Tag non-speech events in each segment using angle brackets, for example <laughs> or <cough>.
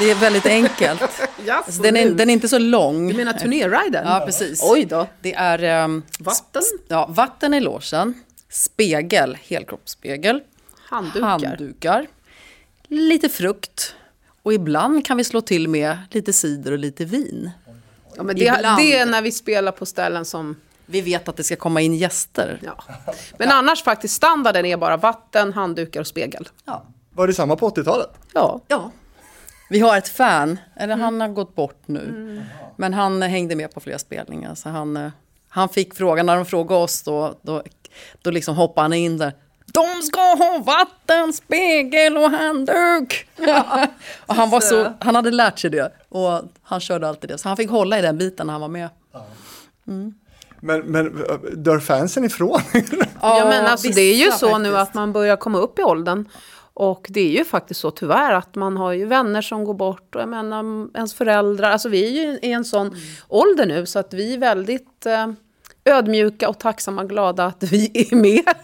det är väldigt enkelt. <laughs> Jaså, Alltså, den, är, den är inte så lång. Du menar turnériden? Ja, precis. Oj då. Det är ehm, Vatten? ja, vatten i logen, spegel, helkroppsspegel, Handdukar. handdukar, lite frukt och ibland kan vi slå till med lite cider och lite vin. Ja, men det, Ibland. det är när vi spelar på ställen som... Vi vet att det ska komma in gäster. Ja. Men annars faktiskt standarden är bara vatten, handdukar och spegel. Ja. Var det samma på 80-talet? Ja. ja. Vi har ett fan, eller han har gått bort nu. Men han hängde med på flera spelningar. Så han, eh, han fick frågan, när de frågade oss då, då, då liksom hoppade han in där. De ska ha vatten, spegel och handduk. <laughs> och han, var så, han hade lärt sig det och han körde alltid det. Så han fick hålla i den biten när han var med. Men, men äh, dör fansen ifrån? <laughs> Ja, men alltså, det är ju så nu att man börjar komma upp i åldern. Och det är ju faktiskt så tyvärr att man har ju vänner som går bort och jag menar ens föräldrar. Alltså vi är ju i en sån ålder nu så att vi är väldigt eh, ödmjuka och tacksamma och glada att vi <laughs> är med.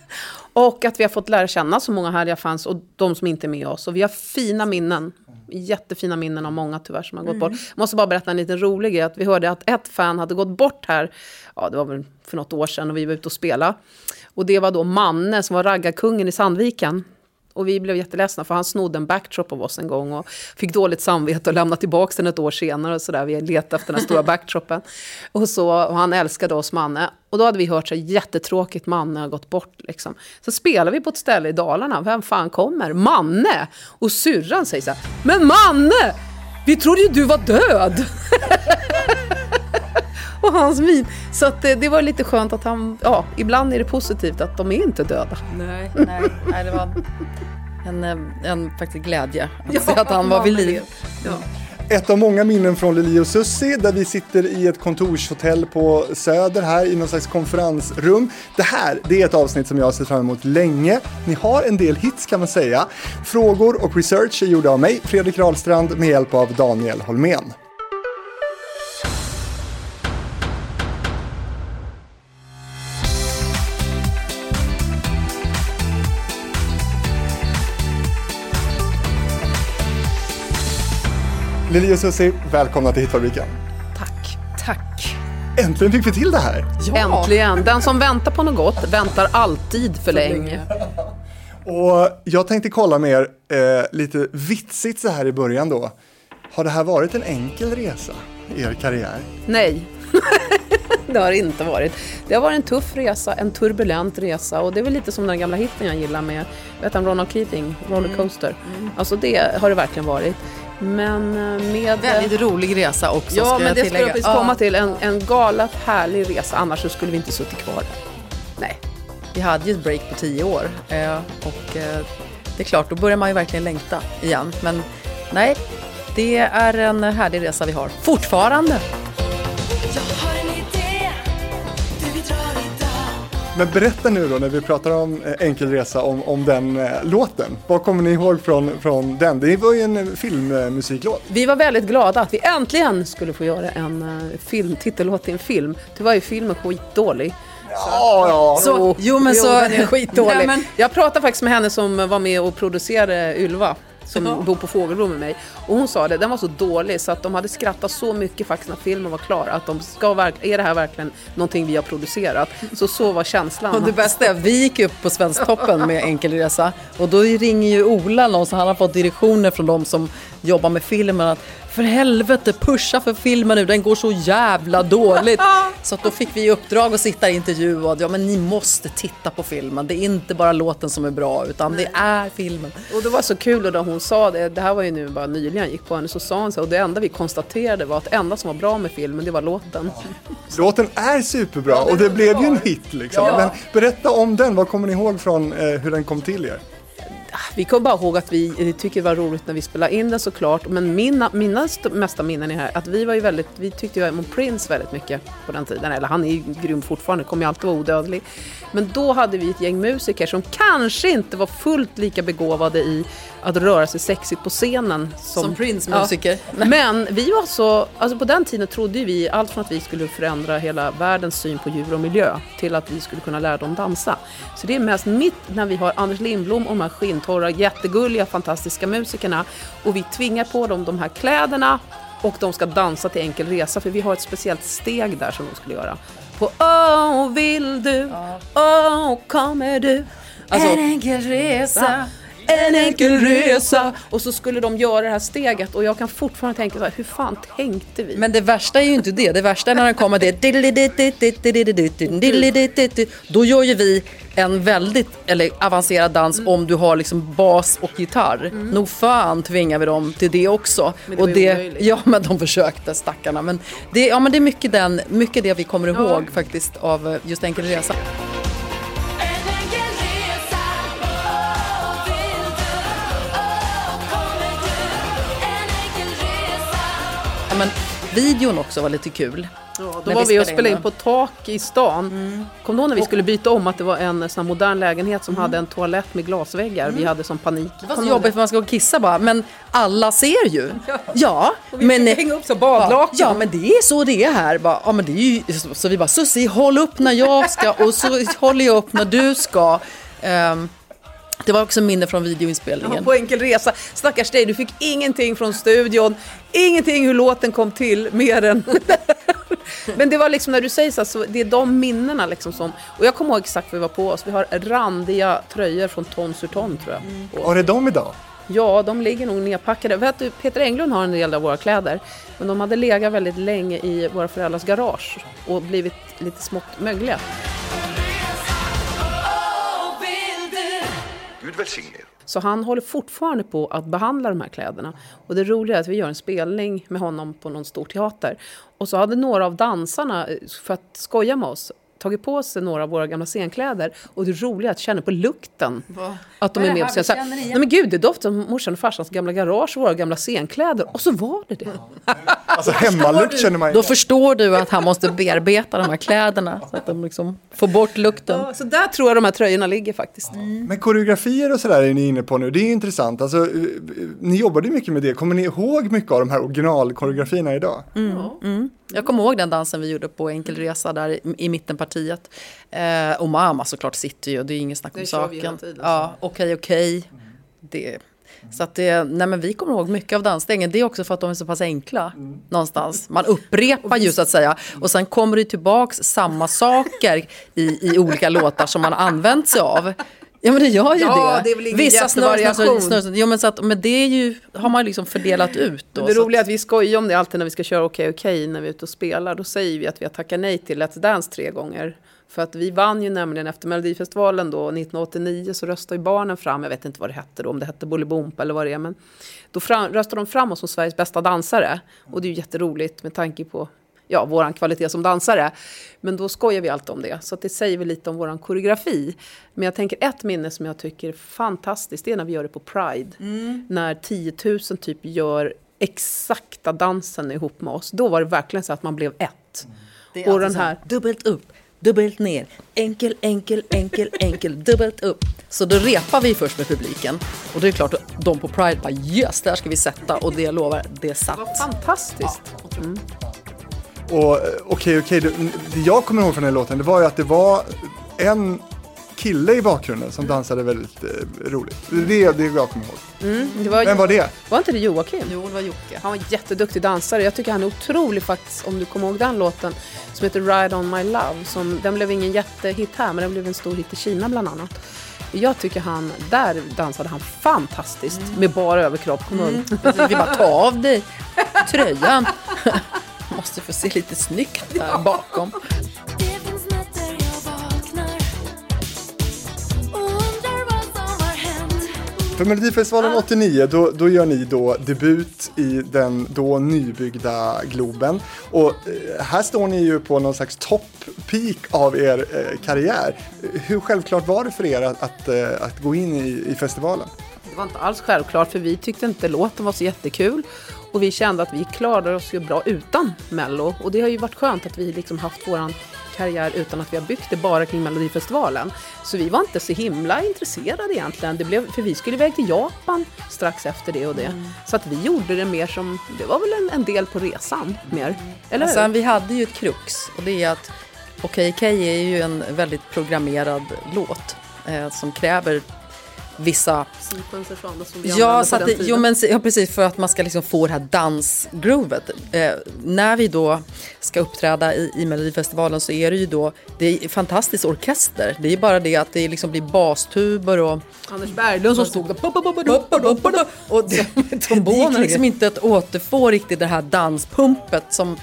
Och att vi har fått lära känna så många härliga fans och de som inte är med oss. Och vi har fina minnen. Jättefina minnen av många tyvärr som har gått bort. Jag måste bara berätta en liten rolig grej. Att vi hörde att ett fan hade gått bort här. Ja, det var väl för något år sedan och vi var ute och spela. Och det var då Manne som var raggarkungen i Sandviken. Och vi blev jätteledsna för han snodde en backdrop av oss en gång och fick dåligt samvete och lämnade tillbaka den ett år senare. Och så där. Vi letade efter den här stora <laughs> backdropen. Och, så, och han älskade oss Manne. Och då hade vi hört så här, jättetråkigt, Manne har gått bort. Liksom. Så spelar vi på ett ställe i Dalarna, vem fan kommer? Manne! Och syrran säger så här, men Manne! Vi trodde ju du var död! <laughs> och hans min. Så att, eh, det var lite skönt att han, ja, ibland är det positivt att de är inte döda. Nej, nej, nej det var en, eh, en faktiskt glädje att se att han var vid liv. Ett av många minnen från Lili och Susie där vi sitter i ett kontorshotell på Söder här i någon slags konferensrum. Det här, det är ett avsnitt som jag har sett fram emot länge. Ni har en del hits kan man säga. Frågor och research är gjorda av mig, Fredrik Rahlstrand, med hjälp av Daniel Holmén. Lili och Susie, välkomna till Hitfabriken. Tack. Tack. Äntligen fick vi till det här! Äntligen. Den som väntar på något gott väntar alltid för länge. <laughs> Och jag tänkte kolla med er eh, lite vitsigt så här i början då. Har det här varit en enkel resa i er karriär? Nej. <laughs> det har det inte varit. Det har varit en tuff resa, en turbulent resa och det är väl lite som den gamla hitten jag gillar med vet han, Ronald Keating, Rollercoaster. Alltså det har det verkligen varit. Men eh, med... Väldigt rolig resa också Ja, ska men jag det skulle tillägga. jag precis komma till. En, en galet härlig resa, annars så skulle vi inte suttit kvar där. Nej. Vi hade ju ett break på tio år eh, och eh, det är klart, då börjar man ju verkligen längta igen. Men nej, det är en härlig resa vi har fortfarande. Men berätta nu då när vi pratar om eh, enkel resa om, om den eh, låten. Vad kommer ni ihåg från, från den? Det var ju en eh, filmmusiklåt. Vi var väldigt glada att vi äntligen skulle få göra en uh, film, titellåt till en film. Tyvärr är filmen skitdålig. Ja, ja. Så, jo, men så- den är <laughs> skitdålig. Nej, men- Jag pratade faktiskt med henne som var med och producerade Ylva. Som Ja. bor på Fågelbro med mig. Och hon sa det, den var så dålig så att de hade skrattat så mycket faktiskt när filmen var klar. Att de ska verk- är det här verkligen någonting vi har producerat? Så så var känslan. Och det bästa är, vi gick upp på Svensktoppen med enkel resa och då ringer ju Ola någon så han har fått direktioner från de som jobbar med filmen att för helvete pusha för filmen nu, den går så jävla dåligt. <laughs> Så att då fick vi i uppdrag att sitta i intervju och att ja men ni måste titta på filmen, det är inte bara låten som är bra utan det är filmen. Och det var så kul och då hon sa det, det här var ju nu bara nyligen jag gick på henne, så sa hon så och det enda vi konstaterade var att det enda som var bra med filmen det var låten. <laughs> Låten är superbra och det blev ju en hit liksom. Men berätta om den, vad kommer ni ihåg från eh, hur den kom till er? Vi kommer bara ihåg att vi vi tycker det var roligt när vi spelade in den såklart. Men mina, mina st- mesta minnen är här att vi var ju väldigt, vi tyckte ju om Prince väldigt mycket på den tiden. Eller han är ju grym fortfarande, kommer ju alltid vara odödlig. Men då hade vi ett gäng musiker som kanske inte var fullt lika begåvade i att röra sig sexigt på scenen. Som, Som Prince-musiker. Ja. Men vi var så, alltså på den tiden trodde vi allt från att vi skulle förändra hela världens syn på djur och miljö till att vi skulle kunna lära dem dansa. Så det är mest mitt när vi har Anders Lindblom och de här de jättegulliga, fantastiska musikerna och vi tvingar på dem de här kläderna och de ska dansa till enkel resa för vi har ett speciellt steg där som de skulle göra. På Åh, vill du? Åh, kommer du? Alltså, en enkel resa. En enkel resa! Och så skulle de göra det här steget och jag kan fortfarande tänka så här, hur fan tänkte vi? Men det värsta är ju inte det. Det värsta är när den kommer det. Då gör ju vi en väldigt eller, avancerad dans Mm. om du har liksom bas och gitarr. Nog fan tvingar vi dem till det också. Men det och det, omöjligt. ja, men de försökte stackarna. Men det, ja, men det är mycket, den, mycket det vi kommer ihåg faktiskt av eh, just Enkel Resa. Videon också var lite kul. Ja, då var vi vi och spelade in på tak i stan. Kommer du ihåg när vi skulle byta om att det var en sån modern lägenhet som hade en toalett med glasväggar? Vi hade sån panik. Det var så jobbigt för man ska gå och kissa bara, men alla ser ju. <laughs> Ja, men... fick hänga upp så badlakan. Ja, ja, men det är så det är här. Bara, ja, men det är ju, så, så vi bara, Susie, håll upp när jag ska och så håller jag upp när du ska. Ehm, det var också minne från Ja, videoinspelningen. på enkel resa. Stackars dig, du fick ingenting från studion. Ingenting hur låten kom till, mer än... <laughs> Men det var liksom när du säger så, så det är de minnena liksom som... Och jag kommer ihåg exakt vad vi var på oss. Vi har randiga tröjor från ton sur ton tror jag. Har det de idag? Ja, de ligger nog nedpackade. Vet du, Peter Englund har en del av våra kläder. Men de hade legat väldigt länge i våra föräldrars garage och blivit lite smått mögliga. Gud välsigne er. Så han håller fortfarande på att behandla de här kläderna. Och det roliga är att vi gör en spelning med honom på någon stor teater. Och så hade några av dansarna, eh, för att skoja med oss, tagit på sig några av våra gamla scenkläder. Och det roliga är att känna på lukten. Att de är är med på scen. vi Så här? Nej men gud, det doftar morsan och farsans gamla garage och våra gamla scenkläder. Och så var det det. <laughs> Alltså hemmalukt känner man Då igen. förstår du att han måste bearbeta de här kläderna så att de liksom får bort lukten. Ja, så där tror jag de här tröjorna ligger faktiskt. Men koreografier och sådär är ni inne på nu, det är intressant. Alltså, eh, ni jobbade ju mycket med det. Kommer ni ihåg mycket av de här originalkoreografierna idag? Jag kommer ihåg den dansen vi gjorde på Enkel Resa där i, i mittenpartiet. Eh, och mamma såklart sitter ju, det är inget snack om saken. tiden. Ja, okej, okej. Det, så att det, nej men vi kommer ihåg mycket av dansstegen. Det är också för att de är så pass enkla någonstans. Man upprepar ju så att säga. Och sen kommer det tillbaks samma saker i, i olika låtar som man använt sig av. Ja men det gör ju Ja, det. det Vissa snurr, jättevariation. snurr, snurr. Jo men, så att, men det är ju, har man liksom fördelat ut. Då, det roliga är att vi skojar om det alltid när vi ska köra Okej Okej när vi är ute och spelar. Då säger vi att vi har tackat nej till Let's Dance tre gånger. För att vi vann ju nämligen efter Melodifestivalen då 1989 så röstade ju barnen fram, jag vet inte vad det hette då, om det hette Bolibompa eller vad det är. Men då fram, röstade de fram oss som Sveriges bästa dansare. Och det är ju jätteroligt med tanke på ja, våran kvalitet som dansare. Men då skojar vi alltid om det. Så det säger väl lite om våran koreografi. Men jag tänker ett minne som jag tycker är fantastiskt, det är när vi gör det på Pride. När 10 000 typ gör exakta dansen ihop med oss. Då var det verkligen så att man blev ett. Är Och alltid den här- dubbelt upp, dubbelt ner, enkel, enkel, enkel, enkel, dubbelt upp. Så då repar vi först med publiken. Och det är klart, de på Pride bara yes, där ska vi sätta. Och det jag lovar, det satt. Det var fantastiskt. Och okej, okej, det det jag kommer ihåg från den här låten, det var ju att det var en kille i bakgrunden som dansade väldigt eh, roligt. Det är det jag kommer ihåg. Mm, det var, Vem var det? var inte det Joakim? Jo, det var Jocke. Han var en jätteduktig dansare. Jag tycker han är otrolig faktiskt, om du kommer ihåg den låten som heter Ride On My Love. Som, den blev ingen jättehit här, men den blev en stor hit i Kina bland annat. Jag tycker han, där dansade han fantastiskt med bara överkropp. Ihåg? Vi bara, ta av dig tröjan. <laughs> Måste få se lite snyggt där bakom. Har hänt För Melodifestivalen 89, då, då gör ni då debut i den då nybyggda Globen. Och eh, här står ni ju på någon slags topp-peak av er eh, karriär. Hur självklart var det för er att, att, eh, att gå in i, i festivalen? Det var inte alls självklart, för vi tyckte inte låten var så jättekul. Och vi kände att vi klarade oss ju bra utan Mello. Och det har ju varit skönt att vi liksom haft våran karriär utan att vi har byggt det bara kring Melodifestivalen. Så vi var inte så himla intresserade egentligen. Det blev, för vi skulle iväg till Japan strax efter det och det. Så att vi gjorde det mer som, det var väl en, en del på resan mer. Eller sen, vi hade ju ett krux och det är att Okej, okej är ju en väldigt programmerad låt eh, som kräver vissa Sequencer från som vi Ja, så att jo, men, ja, precis för att man ska liksom få det här dansgroovet. Eh, när vi då ska uppträda i, i Melodifestivalen så är det ju då, det är fantastisk orkester. Det är bara det att det liksom blir bastuber och Anders Berglund som stod där. och det, det gick liksom inte att återfå riktigt det här danspumpet som,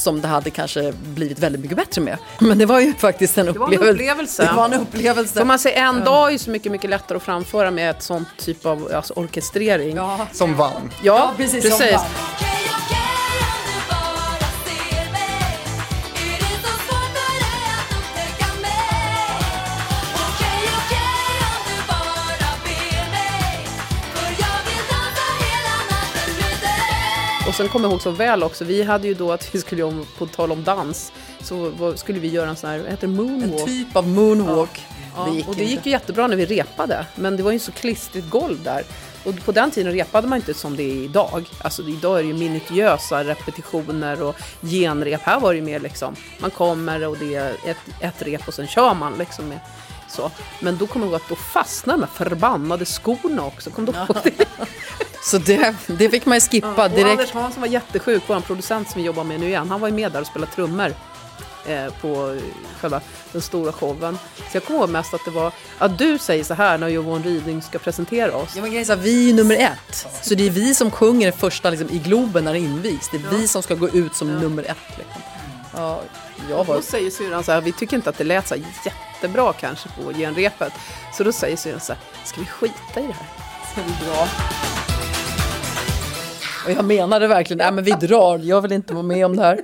som det hade kanske blivit väldigt mycket bättre med. Men det var ju faktiskt en var en upplevelse. upplevelse. Det var en upplevelse. Får man säga, en dag är ju så mycket, mycket lättare att framföra med ett sånt typ av alltså, orkestrering. Ja, Ja. Som vann. Ja, precis, som precis. Sen kommer jag ihåg så väl också, vi hade ju då att vi skulle, om, på tal om dans, så skulle vi göra en sån här, vad heter det, moonwalk. En typ av moonwalk. Ja, det gick och det gick ju jättebra när vi repade, men det var ju så klistrigt golv där. Och på den tiden repade man inte som det är idag. Alltså idag är det ju minutiösa repetitioner och genrep. Här var det ju mer liksom, man kommer och det är ett, ett rep och sen kör man liksom med så. Men då kommer jag ihåg att då fastnade de här förbannade skorna också. Kom du ihåg det? <laughs> Så det, det fick man ju skippa Och Anders. Hansson var jättesjuk, vår producent som vi jobbar med nu igen. Han var ju med där och spelade trummor eh, på själva den stora showen. Så jag kommer ihåg mest att det var, att du säger så här när Johan Ryding ska presentera oss. Ja, men grejen är vi är nummer ett. Så det är vi som sjunger första liksom, i Globen när det invigs. Det är vi som ska gå ut som nummer ett. Liksom. Ja, jag var... Då säger syrran så här, vi tycker inte att det lät så här jättebra kanske på genrepet. Så då säger syrran så här, ska vi skita i det här? Ska vi dra? Och jag menade verkligen, nej men vi drar, jag vill inte vara med om det här.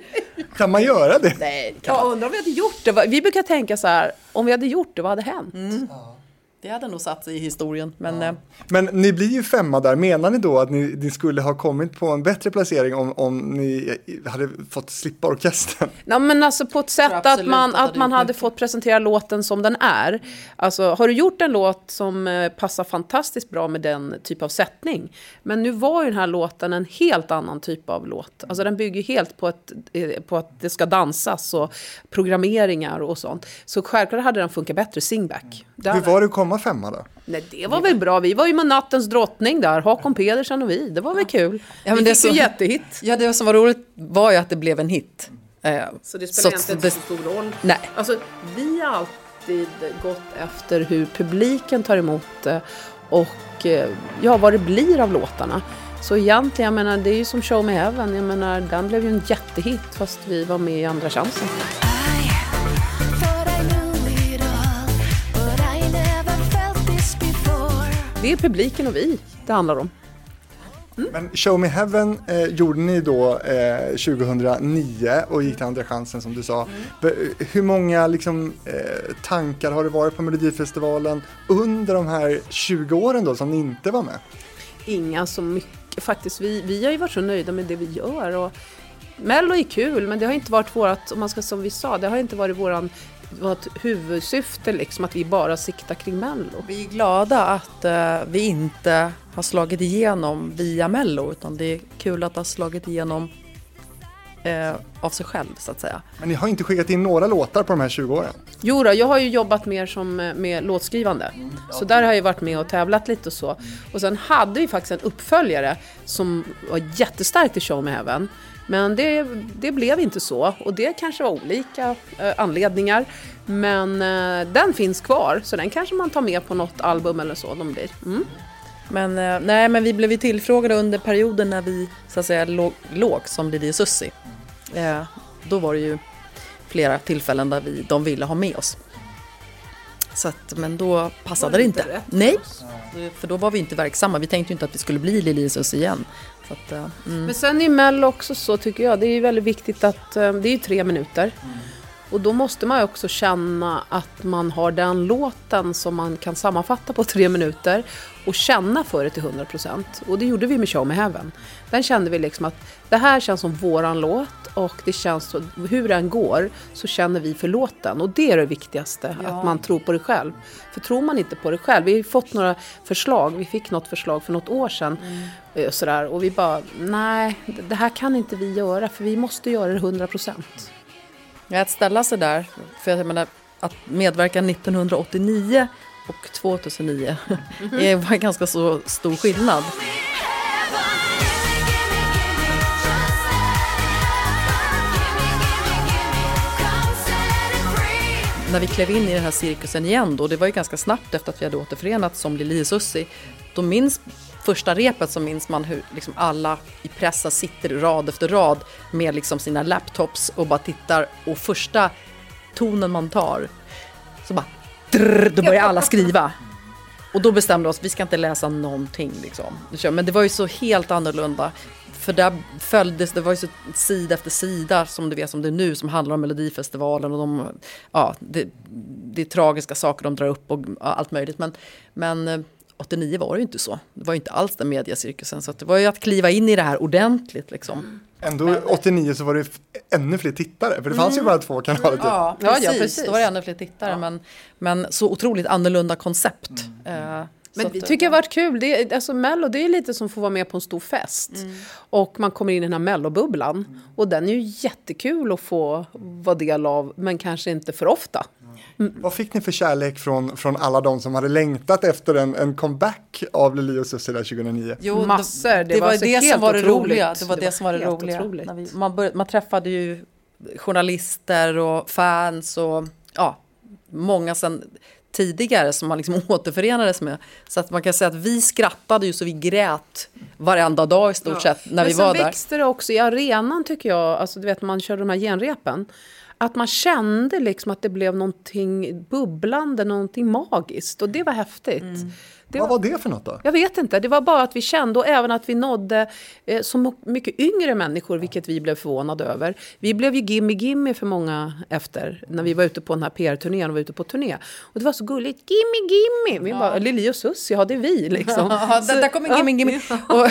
Kan man göra det? Nej, det kan Ja, man. undrar om vi hade gjort det. Vi brukar tänka så här, om vi hade gjort det, vad hade hänt? Det hade nog satt sig i historien. Men eh, Men ni blir ju femma där. Menar ni då att ni, ni skulle ha kommit på en bättre placering om, om ni hade fått slippa orkestern? <laughs> Nej, men alltså på ett sätt att man, att man hade fått presentera låten som den är. Alltså, har du gjort en låt som eh, passar fantastiskt bra med den typ av sättning? Men nu var ju den här låten en helt annan typ av låt. Alltså den bygger helt på, ett, eh, på att det ska dansas och programmeringar och sånt. Så självklart hade den funkat bättre, singback. Där- Hur var det att komma femma då? Nej, det var väl bra. Vi var ju med Nattens drottning där, Hakon Pedersen och vi. Det var väl kul. Ja, men vi det är fick ju så- jättehit. ja, det som var roligt var ju att det blev en hit. Eh, Så det spelar att inte så stor roll. Nej. Alltså, vi har alltid gått efter hur publiken tar emot det och eh, ja, vad det blir av låtarna. Så egentligen, jag menar, det är ju som Show Me Heaven. Jag menar, den blev ju en jättehit fast vi var med i Andra chansen. Det är publiken och vi det handlar om. Men Show Me Heaven eh, gjorde ni då eh, 2009 och gick till Andra chansen som du sa. Be- Hur många liksom, eh, tankar har det varit på Melodifestivalen under de här 20 åren då som ni inte var med? Inga så mycket. Faktiskt, vi, vi har ju varit så nöjda med det vi gör. Och Mello är kul, men det har inte varit vårt, om man ska som vi sa, det har inte varit våran, vårt huvudsyfte liksom att vi bara siktar kring Mello. vi är glada att eh, vi inte har slagit igenom via Mello. Utan det är kul att ha slagit igenom eh, av sig själv så att säga. Men ni har inte skickat in några låtar på de här 20 åren. Jo då, jag har ju jobbat mer som eh, med låtskrivande. Så där har jag varit med och tävlat lite och så. Och sen hade vi faktiskt en uppföljare som var jättestarkt i Show Me Heaven. Men det, det blev inte så och det kanske var olika eh, anledningar. Men eh, den finns kvar så den kanske man tar med på något album eller så. De blir. Mm. Men, eh, nej, men vi blev ju tillfrågade under perioden när vi så att säga låg, låg som Lili Susie. Eh, då var det ju flera tillfällen där vi, de ville ha med oss. Så att, men då passade det det inte. rätt Nej, för då var vi inte verksamma. Vi tänkte ju inte att vi skulle bli Lili Susie igen. Så att, eh, mm. Men sen i Mello också så tycker jag, det är väldigt viktigt att, eh, det är ju tre minuter. Och då måste man ju också känna att man har den låten som man kan sammanfatta på tre minuter och känna för det till 100%. Och det gjorde vi med Show Me Heaven. Den kände vi liksom att det här känns som våran låt och det känns så, hur den går så känner vi för låten. Och det är det viktigaste, Ja. att man tror på det själv. För tror man inte på det själv, vi har fått några förslag, vi fick något förslag för något år sedan. eh, Sådär, och vi bara, nej, det här kan inte vi göra för vi måste göra det 100%. Ja, att ställa sig där, för jag menar att medverka 1989 och 2009. Det var en ganska så stor skillnad. När vi klev in i den här cirkusen igen då, det var ju ganska snabbt efter att vi hade återförenats som Lili och Susie. Då minns första repet så minns man hur liksom alla i pressen sitter rad efter rad med liksom sina laptops och bara tittar och första tonen man tar så bara drr, då börjar alla skriva. Och då bestämde vi oss, vi ska inte läsa någonting liksom. Men det var ju så helt annorlunda. För där följdes, det var ju så sida efter sida som du vet som det är nu som handlar om Melodifestivalen och de, ja, det, det är tragiska saker de drar upp och ja, allt möjligt. Men, men eh, 89 var det ju inte så. Det var ju inte alls den mediacirkusen. Så att det var ju att kliva in i det här ordentligt liksom. Ändå 89 så var det ännu fler tittare, för det fanns ju bara två kanaler typ. Ja, Ja, precis. ja, precis. Då var det ännu fler tittare. Men, men så otroligt annorlunda koncept. Eh, så Men vi tycker det har varit kul. Det är, alltså Mello det är lite som att få vara med på en stor fest. Och man kommer in i den här Mellobubblan. Och den är ju jättekul att få vara del av, men kanske inte för ofta. Vad fick ni för kärlek från, från alla de som hade längtat efter en, en comeback av Lili och Susie där 2009? Jo, Massor. Det Det, var var så det som var det roliga. Det var det, Det var som var det roliga. otroligt. När vi, man, bör, man träffade ju journalister och fans och ja, många sen tidigare som man liksom <laughs> återförenades med. Så att man kan säga att vi skrattade ju så vi grät varenda dag i stort sett när Men vi sen var där. växte det också i arenan tycker jag, alltså du vet man körde de här genrepen. Att man kände liksom att det blev någonting bubblande, någonting magiskt. Och det var häftigt. Det Vad var det för något då? Jag vet inte, det var bara att vi kände och även att vi nådde eh, så mycket yngre människor, vilket vi blev förvånade över. Vi blev ju gimme gimme för många efter, när vi var ute på den här PR-turnén och var ute på turné. Och det var så gulligt, gimme gimme! Vi bara, Lili och Susie, ja det är vi liksom. <laughs> Ja, Så- där, kommer Gimme ja. Gimme. <laughs> Och,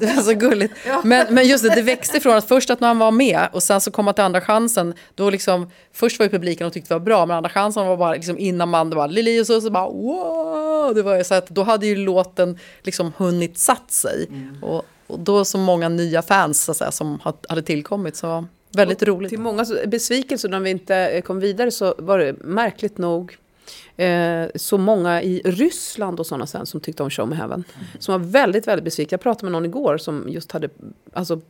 det var så gulligt. <laughs> Men, men just det, det växte ifrån att först att när han var med och sen så kom man till andra chansen. Då liksom, först var ju publiken och tyckte det var bra, men andra chansen var bara liksom innan man, det var Lili och så bara wow. Det var ju så att då hade ju låten liksom hunnit satt sig. Och, och då så många nya fans så att säga, som ha- hade tillkommit. Så väldigt roligt. Till många besvikelser när vi inte eh, kom vidare så var det märkligt nog eh, så många i Ryssland och sådana sen som tyckte om Show Me Heaven. Som var väldigt, väldigt besvikna. Jag pratade med någon igår som just hade alltså,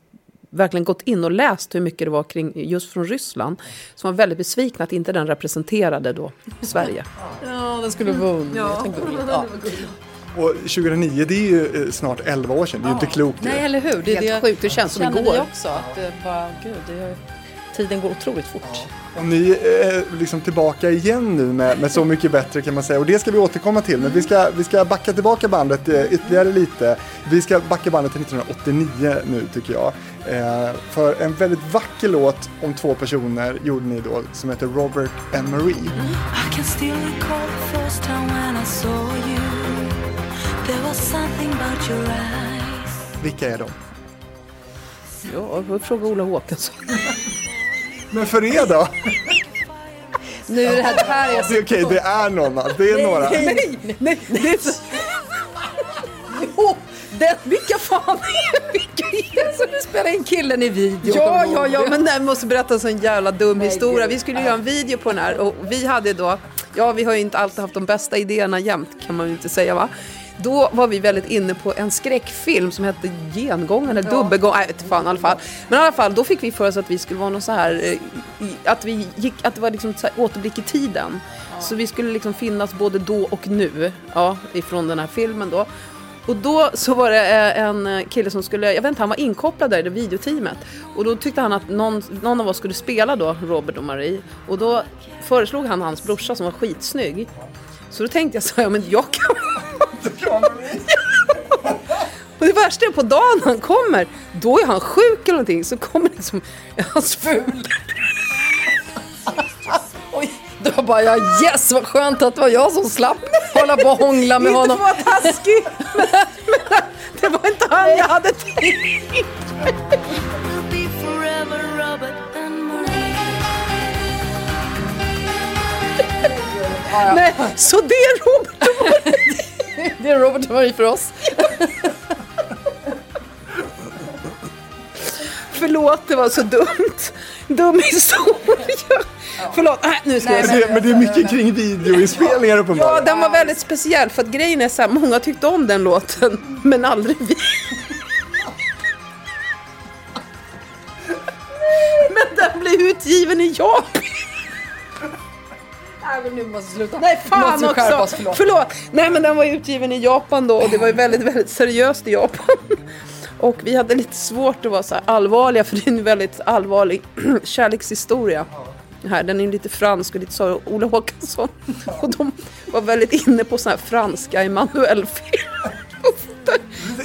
verkligen gått in och läst hur mycket det var kring just från Ryssland. Som var väldigt besvikna att inte den representerade då Sverige. Ja, den skulle vunnit. Ja. Ja. Och 2009, det är ju eh, snart 11 år sedan, det är ju inte klokt. Nej, eller hur? Det, Helt sjukt, det känns som känner igår. vi också. Att det bara, gud, det, tiden går otroligt fort. Och ni är liksom tillbaka igen nu med, med Så mycket bättre kan man säga. Och det ska vi återkomma till. Men vi ska, vi ska backa tillbaka bandet eh, ytterligare lite. Vi ska backa bandet till 1989 nu tycker jag. Eh, för en väldigt vacker låt om två personer gjorde ni då som heter Robert and Marie. I can still recall the first time when I saw you. There was something about your eyes. Vilka är de? Ja, får fråga Ola Håkansson. Men för er då? Nu är det här, det här är Det är Okej, det är någon. Det är några. Nej, nej, det är så... Den, vilka fan vilka är det du spelar in killen i video? Ja, ja, ja, men den måste berätta en sån jävla dum historia. Vi skulle göra en video på den här och vi hade då, ja vi har ju inte alltid haft de bästa idéerna jämt kan man ju inte säga va. Då var vi väldigt inne på en skräckfilm som hette Gengångaren, eller Dubbelgång, nej vet fan i alla fall. Men i alla fall, då fick vi för oss att vi skulle vara någon så här, eh, att vi gick, att det var liksom så här återblick i tiden. Så vi skulle liksom finnas både då och nu, ja, ifrån den här filmen då. Och då så var det eh, en eh, kille som skulle, jag vet inte, han var inkopplad där i det videoteamet. Och då tyckte han att någon, någon av oss skulle spela då Robert och Marie. Och då föreslog han hans brorsa som var skitsnygg. Så då tänkte jag så här, ja men jag kan <laughs> Och det värsta är på dagen han kommer, då är han sjuk eller någonting, så kommer liksom hans ful. <laughs> Då bara jag yes vad skönt att det var jag som slapp hålla på och hångla med Inte honom. för att vara taskig, men, men det var inte han jag hade tänkt. Marie. Nej, så det är Robert och <laughs> Det är Robert och Marie för oss. <laughs> Förlåt, det var så dumt. Dum historia. Förlåt, nej, nu ska jag Men det, men det är mycket kring videoinspelningar Ja, uppenbarligen. den var väldigt speciell för att grejen är så här, många tyckte om den låten, men aldrig vi. Men den blev utgiven i Japan. Nej, men nu måste sluta. Nej, fan Måste också. förlåt. förlåt. Nej, men den var utgiven i Japan då och det var ju väldigt, väldigt seriöst i Japan. Och vi hade lite svårt att vara så här allvarliga för det är en väldigt allvarlig <clears throat> kärlekshistoria. Här, den är lite fransk och lite så Ola Håkansson. <laughs> Och de var väldigt inne på sån här franska Emanuel-film.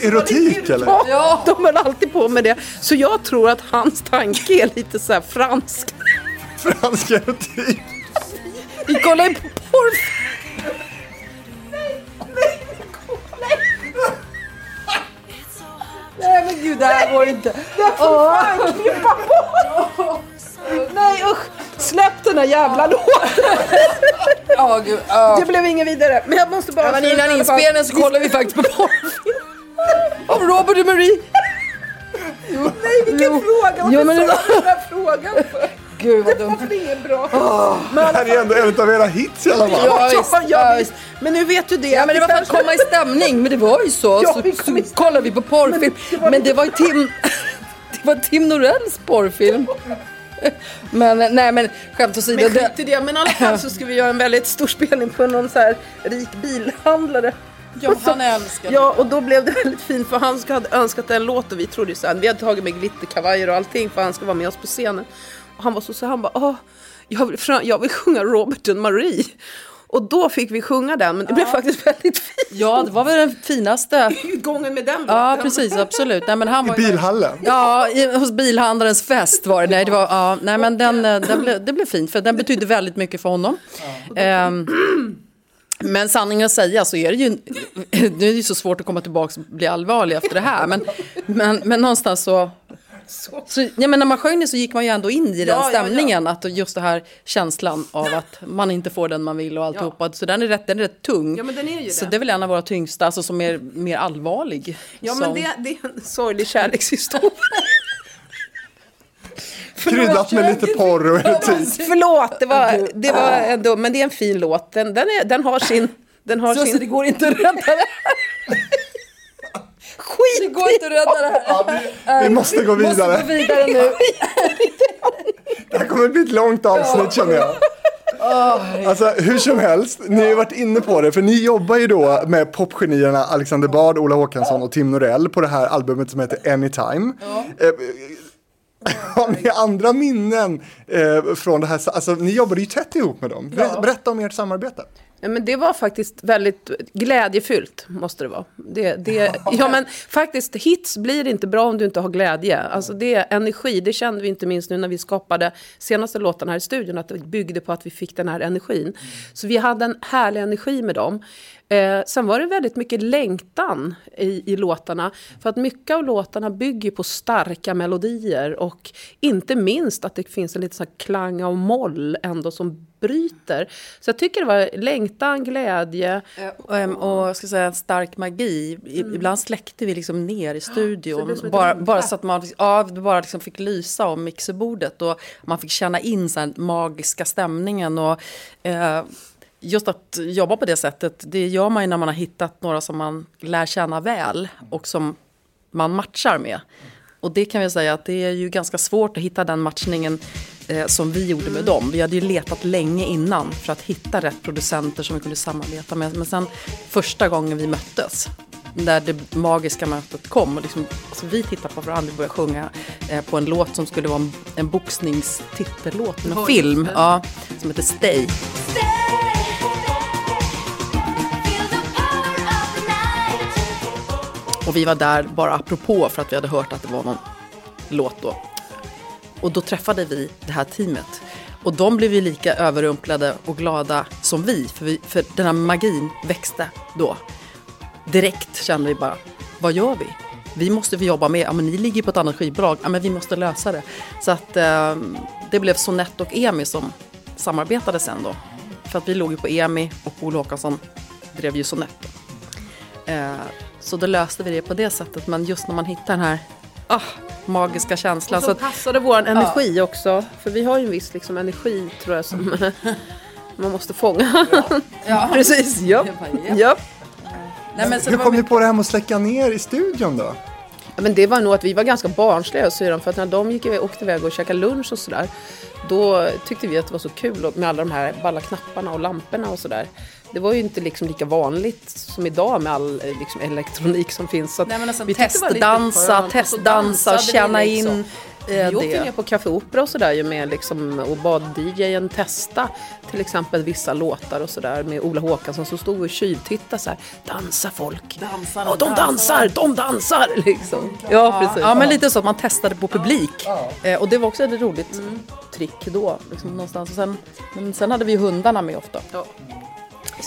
Erotik eller? Ja, de höll alltid på med det. Så jag tror att hans tanke är lite så här fransk. Fransk erotik. Vi kollar ju på porr. Nej men gud, det här går inte. <laughs> Nej usch! Släpp den här jävla låten! Ja, gud. ja. Det blev inget vidare. Men jag måste bara... I innan inspelningen så kollar vi faktiskt på <laughs> porrfilm. Av Robert och Marie. Nej, vilken fråga! Varför Jo, men det sa du den här frågan för? Gud vad Det dumt. var väl inget bra? Det här är ändå en av era hits i alla fall. Ja, visst. ja, Ja, visst. Men nu vet du det. Ja men det var för att komma i stämning, men det var ju så. Ja, så, vi så kollade vi på porrfilm. Men det var ju Tim, <laughs> det var Tim Norells porrfilm. <laughs> Men nej men skämt åsido. Men det- skit i det. Men i alla fall så ska vi göra en väldigt stor spelning på någon så här rik bilhandlare. Ja, han älskar Ja, och då blev det väldigt fint för han hade önskat en låt och vi trodde ju så här, vi hade tagit med glitterkavajer och allting för han ska vara med oss på scenen. Och han var så så han bara, åh, jag vill, jag vill sjunga Robert and Marie. Och då fick vi sjunga den, men det blev faktiskt väldigt fint. Ja, det var väl den finaste. <laughs> Utgången med den låten. Ja, precis, absolut. Nej, men han var ju- Bilhallen. Ja, i, hos bilhandlarens fest var det. Nej, det var, ja, nej men den, eh, den blev, det blev fint för den betydde väldigt mycket för honom. Ehm, men sanningen att säga så är det ju, nu är det ju så svårt att komma tillbaka och bli allvarlig efter det här. Men, men, men någonstans så, så ja, men när man sjöng det så gick man ju ändå in i den Ja, ja, ja. stämningen. Att just det här känslan av att man inte får den man vill och alltihopa. Så den är rätt, den är rätt tung. Ja, men den är ju så det. det är väl en av våra tyngsta, alltså som är mer allvarlig. Ja, som- men det, det är en sorglig kärlekshistoria. <laughs> Kryddat med lite porr och erotik. Förlåt, det var, det var ändå, men det är en fin låt. Den, den, är, den har sin... Den har Så, så det sin går inte att rädda det. Skit Det går inte att rädda det här. Ja, vi, vi måste gå Måste gå vidare. vidare nu. Det här kommer bli ett långt avsnitt känner jag. Alltså hur som helst, ni har ju varit inne på det, för ni jobbar ju då med popgenierna Alexander Bard, Ola Håkansson och Tim Norell på det här albumet som heter Anytime. Eh, <laughs> Har ni andra minnen eh, från det här? Alltså ni jobbade ju tätt ihop med dem. Ber- Berätta om ert samarbete. Ja, men det var faktiskt väldigt glädjefyllt, måste det vara. Det, det, ja, men faktiskt, hits blir inte bra om du inte har glädje. Alltså det är energi, det kände vi inte minst nu när vi skapade senaste låten här i studion, att det byggde på att vi fick den här energin. Så vi hade en härlig energi med dem. Eh, sen var det väldigt mycket längtan i, i låtarna. För att mycket av låtarna bygger på starka melodier och inte minst att det finns en liten sån här klang av moll ändå som bryter. Så jag tycker det var längtan, glädje. Ehm, och jag ska säga en stark magi. I, Ibland släckte vi liksom ner i Så studion. ett bara, bara så att man ja, bara liksom fick lysa om mixerbordet. Och man fick känna in så här magiska stämningen. Och, eh, just att jobba på det sättet, det gör man ju när man har hittat några som man lär känna väl. Och som man matchar med. Och det kan vi säga att det är ju ganska svårt att hitta den matchningen eh, som vi gjorde med dem. Vi hade ju letat länge innan för att hitta rätt producenter som vi kunde samarbeta med. Men sen första gången vi möttes, när det magiska mötet kom, och liksom, alltså vi tittade på varandra och började sjunga eh, på en låt som skulle vara en, en boxningstitellåt, en film, ja, som heter Stay. Feel Och vi var där bara apropå för att vi hade hört att det var någon låt då. Och då träffade vi det här teamet. Och de blev ju lika överrumplade och glada som vi. För, vi, för den här magin växte då. Direkt kände vi bara, vad gör vi? Vi måste vi jobba med, ja men ni ligger på ett annat skivbolag, ja men vi måste lösa det. Så att eh, det blev Sonett och EMI som samarbetade sen då. För att vi låg ju på EMI och Ola Håkansson drev ju Sonett. Eh, så då löste vi det på det sättet. Men just när man hittar den här, ah, magiska känslan. Och Så så passade vår energi också. För vi har ju en viss liksom, energi tror jag som <laughs> man måste fånga. ja. <laughs> Precis, ja. Ja. ja. Nej, men så Hur kom ni på det här med att släcka ner i studion då? Ja, Men det var nog att vi var ganska barnsliga syrran för att när de gick iväg, åkte iväg och käkade lunch och sådär då tyckte vi att det var så kul med alla de här balla knapparna och lamporna och sådär. Det var ju inte liksom lika vanligt som idag med all eh, liksom, elektronik som finns. Så att Nej, men alltså, vi var lite testdansa, känna liksom. in eh, Vi åkte ner på Café Opera och sådär med liksom, och bad DJen testa till exempel vissa låtar och sådär med Ola Håkansson som stod och tjuvtittade så här. Dansa folk! Dansar, ja, de dansar, de dansar! <laughs> Liksom. Ja, precis. Ja, men lite så att man testade på publik. Eh, och det var också ett roligt Mm. trick då. Liksom, någonstans. Och sen, men sen hade vi ju hundarna med ofta. Ja.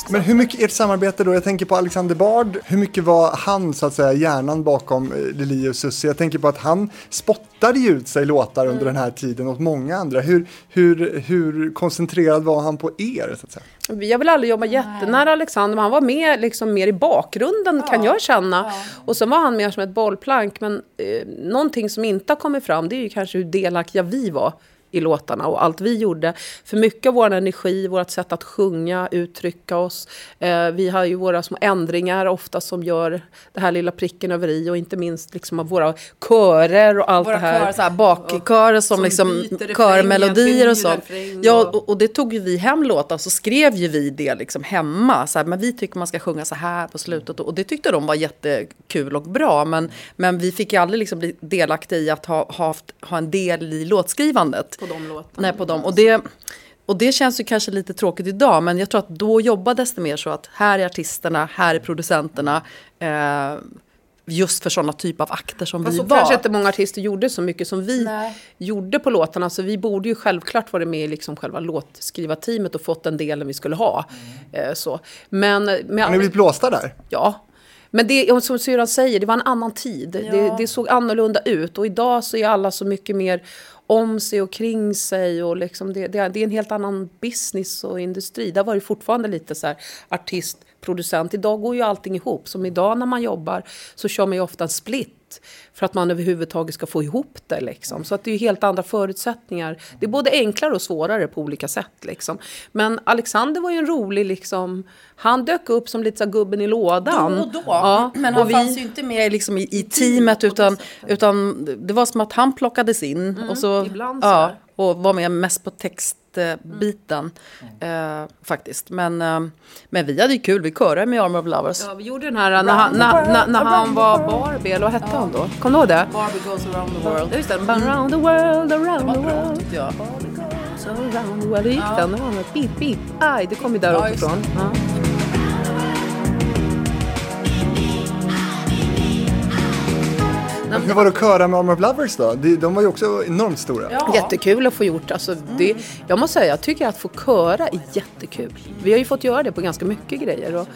Men hur mycket ert samarbete då? Jag tänker på Alexander Bard. Hur mycket var han så att säga hjärnan bakom eh, Lili och Susie? Jag tänker på att han spottade ju ut sig låtar under den här tiden åt många andra. Hur, hur, hur koncentrerad var han på er så att säga? Vi har väl aldrig jobbat jättenära Alexander, men han var med, liksom, mer i bakgrunden kan jag känna. Och så var han mer som ett bollplank. Men eh, någonting som inte har kommit fram, det är ju kanske hur delaktiga vi var i låtarna och allt vi gjorde. För mycket av vår energi, vårt sätt att sjunga, uttrycka oss. Eh, vi har ju våra små ändringar ofta som gör det här lilla pricken över i och inte minst liksom av våra körer och allt Våra det här. så här, bakkörer som, Som liksom körmelodier och sånt. Ja, och, och det tog ju vi hem låtar så skrev ju vi det liksom hemma. Så här, men vi tycker man ska sjunga så här på slutet. Och det tyckte de var jättekul och bra. Men, men vi fick ju aldrig liksom bli delaktiga i att ha, ha, haft, ha en del i låtskrivandet. På de låtarna. Nej, på dem. Och det, och det känns ju kanske lite tråkigt idag, men jag tror att då jobbades det mer så att här är artisterna, här är producenterna. Eh, just för sådana typ av akter som Fast vi så var. kanske inte många artister gjorde så mycket som vi Nej. gjorde på låtarna. Så vi borde ju självklart varit med i liksom själva låtskrivarteamet och fått den delen vi skulle ha. Eh, så. Men, med Har ni blivit blåsta där? Ja. Men det, som syrran säger, det var en annan tid. Det, det såg annorlunda ut. Och idag så är alla så mycket mer om sig och kring sig. Och liksom det, det, är- det är en helt annan business och industri. Där var det fortfarande lite så här artist, producent. Idag går ju allting ihop. Som idag när man jobbar så kör man ju ofta en split. För att man överhuvudtaget ska få ihop det. Liksom. Så att det är ju helt andra förutsättningar. Det är både enklare och svårare på olika sätt. Liksom. Men Alexander var ju en rolig, liksom, han dök upp som lite så gubben i lådan. Då och då. Ja, Men han vi- fanns ju inte med liksom i, i teamet utan, utan det var som att han plockades in. och så, Mm, ibland ja, sådär. och var med mest på textbiten eh, faktiskt. Men, eh, men vi hade ju kul, vi körade med Armor of Lovers. Ja, vi gjorde den här när han, när, när, när han var Barbie, eller vad hette han då? Kommer du ihåg det? Barbie goes around the world. Ja, just det. Around the world, around Det the var bra world. tyckte jag. Around the world. Hur gick den? Det var något beep, beep. Aj, det kom ju där Ja, Ja. Hur var det att köra med Armor of Lovers då? De, de var ju också enormt stora. Jättekul att få gjort. Alltså, det, jag måste säga, jag tycker att få köra är jättekul. Vi har ju fått göra det på ganska mycket grejer. Och,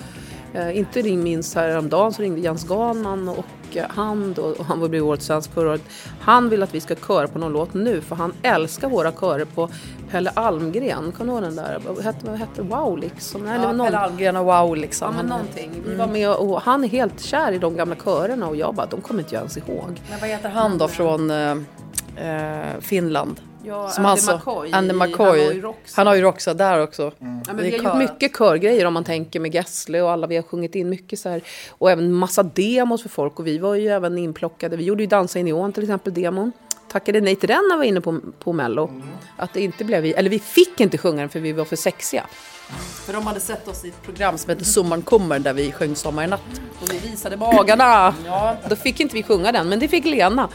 inte ring minst häromdagen så ringde Jens Ganman och eh, han då, och han var blev årets svensk förra året. Han vill att vi ska köra på någon låt nu för han älskar våra körer på Pelle Almgren. Kommer du ihåg den där? Vad hette, vad hette Wow liksom? Var Ja, någon- Pelle Almgren och Wow liksom. Ja, men Han- någonting. Vi var med och han är helt kär i de gamla körerna och jag bara, de kommer inte jag ens ihåg. Men vad heter han då från eh, eh, Finland? Ja, Som Andy alltså- McCoy. Andy Han har McCoy. Han har ju Roxa där också. Ja, men Det vi är har gjort mycket körgrejer om man tänker med Gessle och alla vi har sjungit in mycket så här. Och även massa demos för folk och vi var ju även inplockade. Vi gjorde ju Dansa i ån till exempel demon. Tackade nej till den när vi var inne på, på Mello. Att det inte blev vi, eller vi fick inte sjunga den för vi var för sexiga. För de hade sett oss i ett program som heter Sommaren kommer där vi sjöng Sommar i natt. Och vi visade magarna. Ja. Då fick inte vi sjunga den, men det fick Lena.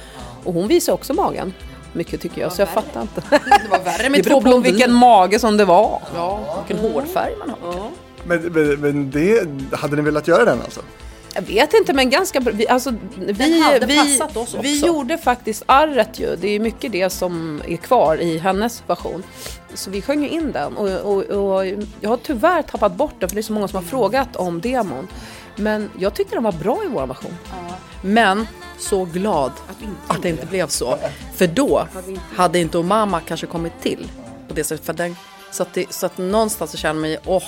Och hon visade också magen. Mycket tycker jag, så jag fattar inte. <laughs> Det var värre Det med beror två på blondiner. vilken mage som det var. Ja, vilken hårfärg man har. Men, men, men det, hade ni velat göra den alltså? Jag vet inte, men ganska bra. Vi, alltså, vi, hade vi, passat oss vi också. gjorde faktiskt arret ju. Det är mycket det som är kvar i hennes version. Så vi sjöng ju in den. Och, och, och jag har tyvärr tappat bort den för det är så många som har frågat om demon. Men jag tyckte den var bra i vår version. Men så glad att det inte blev så. För då hade inte Omama kanske kommit till på det sättet. För den, så, att det, så att någonstans så känner man ju, åh,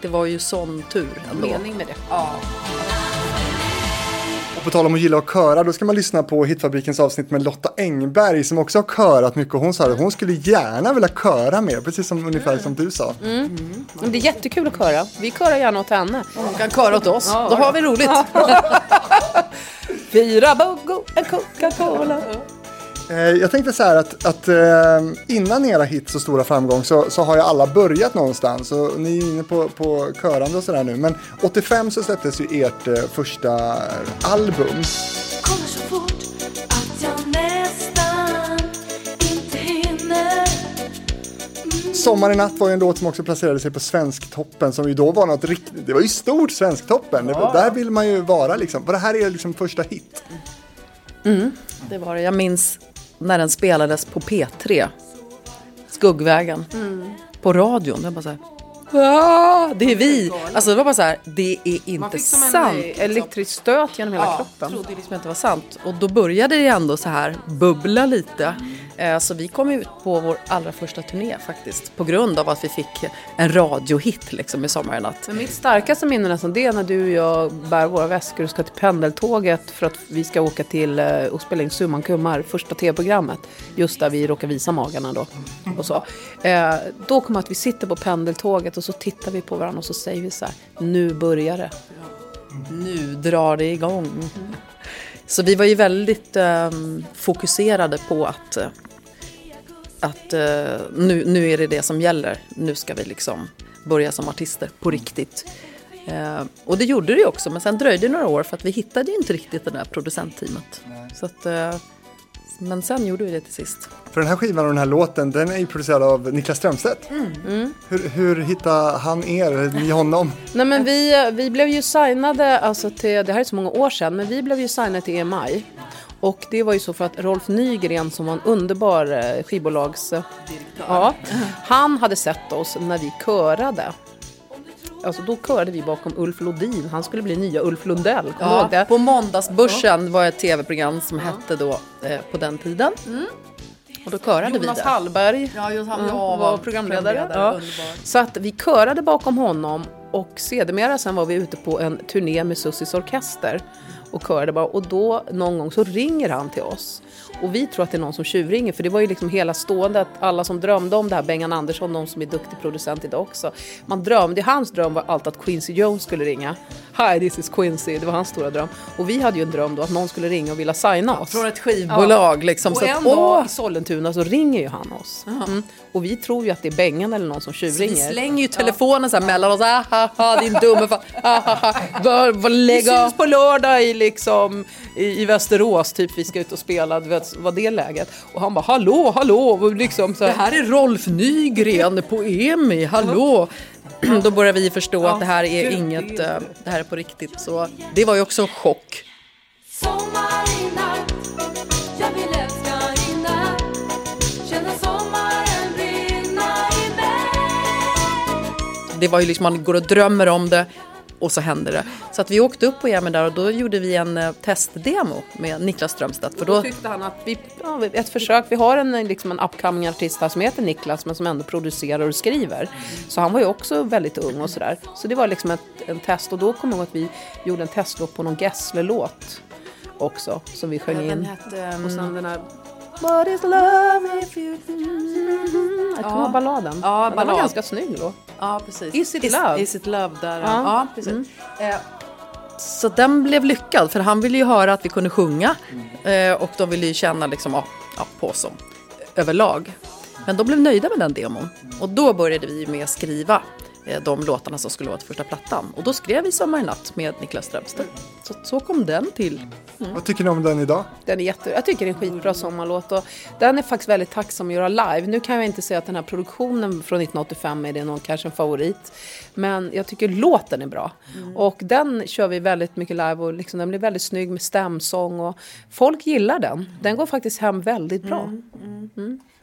det var ju sån tur ändå. Mening med det. Ja. På tal om att gilla att köra, då ska man lyssna på Hitfabrikens avsnitt med Lotta Engberg som också har körat mycket. Hon sa att hon skulle gärna vilja köra mer, precis som ungefär som du sa. Men det är jättekul att köra. Vi körar gärna åt henne. Hon kan köra åt oss. Då har vi roligt. <laughs> Fyra bugg och en Coca-Cola. Eh, Jag tänkte så här att, att eh, innan era hits och stora framgång så, så har ju alla börjat någonstans och ni är inne på, på körande och sådär nu. Men 85 så släpptes ju ert eh, första album. Kommer så fort att jag nästan inte hinner Sommar i natt var ju en låt som också placerade sig på Svensktoppen som ju då var något riktigt, det var ju stort Svensktoppen. Det, var- Där vill man ju vara liksom. Och det här är liksom första hit. Det var det. Jag minns när den spelades på P3. Skuggvägen. På radion. Var bara så här. "Ah, det är vi! Alltså det var bara så här, det är inte sant. en elektrisk stöt genom hela Ja, kroppen. trodde liksom inte var sant. Och då började det ändå så här bubbla lite. Eh, Så vi kom ut på vår allra första turné faktiskt. På grund av att vi fick en radiohit liksom i Sommar i natt. Men mitt starkaste minne nästan det är när du och jag bär våra väskor och ska till pendeltåget för att vi ska åka till eh, och spela in Summan Kummar, första tv-programmet. Just där vi råkar visa magarna då. Och så. Eh, då kommer att vi sitter på pendeltåget och så tittar vi på varandra och så säger vi så här, nu börjar det. Nu drar det igång. Så vi var ju väldigt ehm, fokuserade på att, eh, att eh, nu, nu är det det som gäller. Nu ska vi liksom börja som artister på riktigt. Eh, och det gjorde det ju också, men sen dröjde det några år för att vi hittade ju inte riktigt det där producentteamet. Så att, eh, men sen gjorde vi det till sist. För den här skivan och den här låten, den är ju producerad av Niklas Strömstedt. Hur, hur hittade han er, ni honom? Nej men vi, vi blev ju signade, alltså till, det här är så många år sedan, men vi blev ju signade till EMI. Och det var ju så för att Rolf Nygren som var en underbar eh, skivbolags... Ja, han hade sett oss när vi körade. Alltså då körade vi bakom Ulf Lodin, han skulle bli nya Ulf Lundell, ihåg det? på Måndagsbörsen var ett tv-program som hette då eh, på den tiden. Och då körade vi Jonas. Hallberg Ja, just han Mm, ja, var programledare. Ja. underbar. Så att vi körade bakom honom och sedermera sen var vi ute på en turné med Sussis orkester och körade bara och då någon gång så ringer han till oss och vi tror att det är någon som tjuvringer för det var ju liksom hela ståendet, alla som drömde om det här, Bengan Andersson, de som är duktig producent idag också. Man drömde, hans dröm var alltid att Quincy Jones skulle ringa. Hi this is Quincy, det var hans stora dröm. Och vi hade ju en dröm då att någon skulle ringa och vilja signa oss. Från ett skivbolag liksom. Och Så en att, dag i Sollentuna så ringer ju han oss. Mm. Och vi tror ju att det är Bengan eller någon som vi tjuvringer. slänger ju telefonen så här mellan oss. Ah, ha, ha, din dumme fan. <laughs> Ah, ha, Vi syns på lördag i, liksom, i, i Västerås, typ vi ska ut och spela, du vet, var det läget? Och han bara hallå, hallå, och liksom så Det här. här är Rolf Nygren på EMI, hallå! Då börjar vi förstå att det här är inget, det eh, det här är på riktigt. Så det var ju också en chock. Det var ju liksom, man går och drömmer om det och så händer det. Så att vi åkte upp på EMI där och då gjorde vi en eh, testdemo med Niklas Strömstedt. För Då då, tyckte han att vi, ja, ett försök, vi har en, liksom en upcoming artist här som heter Niklas men som ändå producerar och skriver. Så han var ju också väldigt ung och sådär. Så det var liksom ett, en test och då kommer jag ihåg att vi gjorde en testlåt på någon Gessle-låt också som vi sjöng in. hette... Och sen den här What is love if you... Jag kommer ihåg balladen. Ja, Den var ballad. ganska snygg låt. Ja, precis. Is it love? Is it love, där. Ja, Ja. Mm. ja precis. Eh, så den blev lyckad, för han ville ju höra att vi kunde sjunga. Eh, och de ville ju känna liksom, ja, ja, på oss överlag. Men de blev nöjda med den demon. Och då började vi med att skriva de låtarna som skulle vara till första plattan. Och då skrev vi Sommar i natt med Niklas Strömstedt. Så, så kom den till. Vad tycker ni om den idag? Den är jätte, jag tycker det är en skitbra sommarlåt och den är faktiskt väldigt tacksam att göra live. Nu kan jag inte säga att den här produktionen från 1985 är det någon kanske en favorit. Men jag tycker låten är bra. Och den kör vi väldigt mycket live och liksom, den blir väldigt snygg med stämsång och folk gillar den. Den går faktiskt hem väldigt bra.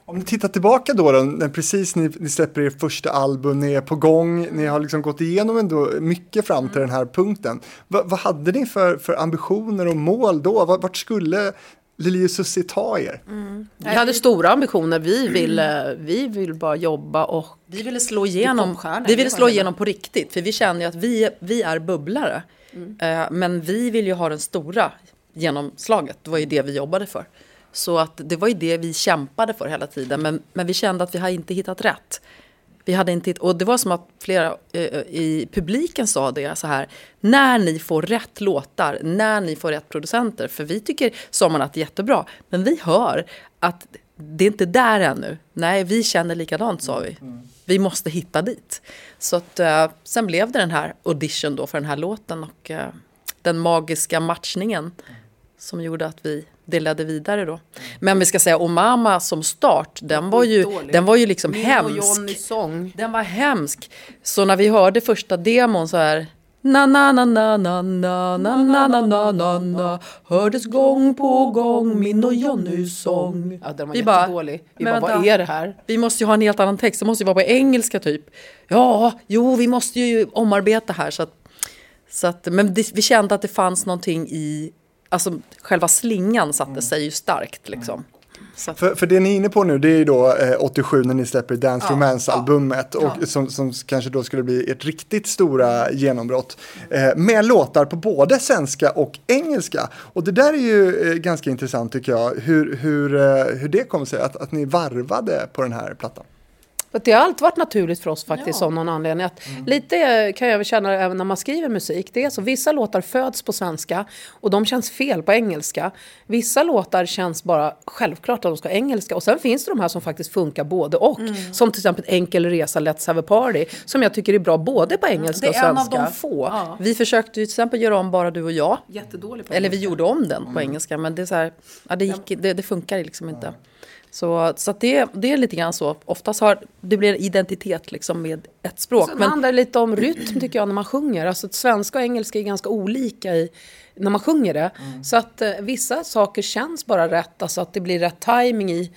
Om ni tittar tillbaka då, då när precis ni, ni släpper er första album, ni är på gång, ni har liksom gått igenom ändå mycket fram till den här punkten. Va, vad hade ni för, för ambitioner och mål då? Va- Vart skulle Lili och Susie ta er? Vi hade stora ambitioner. Vi ville, vi vill bara jobba och Vi ville slå igenom, vi ville slå igenom på riktigt. För vi känner ju att vi, vi är bubblare. Eh, men vi vill ju ha den stora genomslaget. Det var ju det vi jobbade för. Så att det var ju det vi kämpade för hela tiden. Men, men vi kände att vi hade inte hittat rätt. Vi hade inte, och det var som att flera eh, i publiken sa det så här. När ni får rätt låtar, när ni får rätt producenter. För vi tycker Sommarnatt är jättebra. Men vi hör att det är inte där ännu. Nej, vi känner likadant sa vi. Vi måste hitta dit. Så att, eh, sen blev det den här audition då för den här låten. Och eh, den magiska matchningen. Som gjorde att vi det ledde vidare då. Men vi ska säga Omama som start, den var ju, den var ju liksom Min hemsk. Johnnys sång. Den var hemsk. Så när vi hörde första demon så här Na na na na na na na na na na na na Hördes gång på gång min och Jonnys sång. Ja, den var Vi bara. Vi men bara, vad vänta. är det här? Vi måste ju ha en helt annan text, det måste ju vara på engelska typ. Ja, jo vi måste ju omarbeta här så att, så att men det, vi kände att det fanns någonting i, alltså själva slingan satte sig ju starkt liksom. För, för det ni är inne på nu det är ju då eh, 87 när ni släpper Dance Romance-albumet och som, som kanske då skulle bli ert riktigt stora genombrott. Eh, med låtar på både svenska och engelska. Och det där är ju eh, ganska intressant tycker jag, hur, hur, eh, hur det kom sig att, att ni varvade på den här plattan. För det har alltid varit naturligt för oss faktiskt Ja. av någon anledning. Att Lite kan jag känna även när man skriver musik. Det är så, vissa låtar föds på svenska och de känns fel på engelska. Vissa låtar känns bara självklart att de ska engelska. Och sen finns det de här som faktiskt funkar både och. Som till exempel Enkel resa, Let's have a party. Som jag tycker är bra både på engelska det och är en svenska. av de få. Ja. Vi försökte ju till exempel göra om Bara du och jag. Jättedålig på Eller vi gjorde om den på engelska men det är så här, ja, det, gick, det, det funkar liksom inte. Så, så att det, det är lite grann så. Oftast har det blir en identitet liksom med ett språk. Sen Men handlar det lite om rytm tycker jag när man sjunger. Alltså att svenska och engelska är ganska olika i, när man sjunger det. Så att eh, vissa saker känns bara rätt. Alltså att det blir rätt timing i,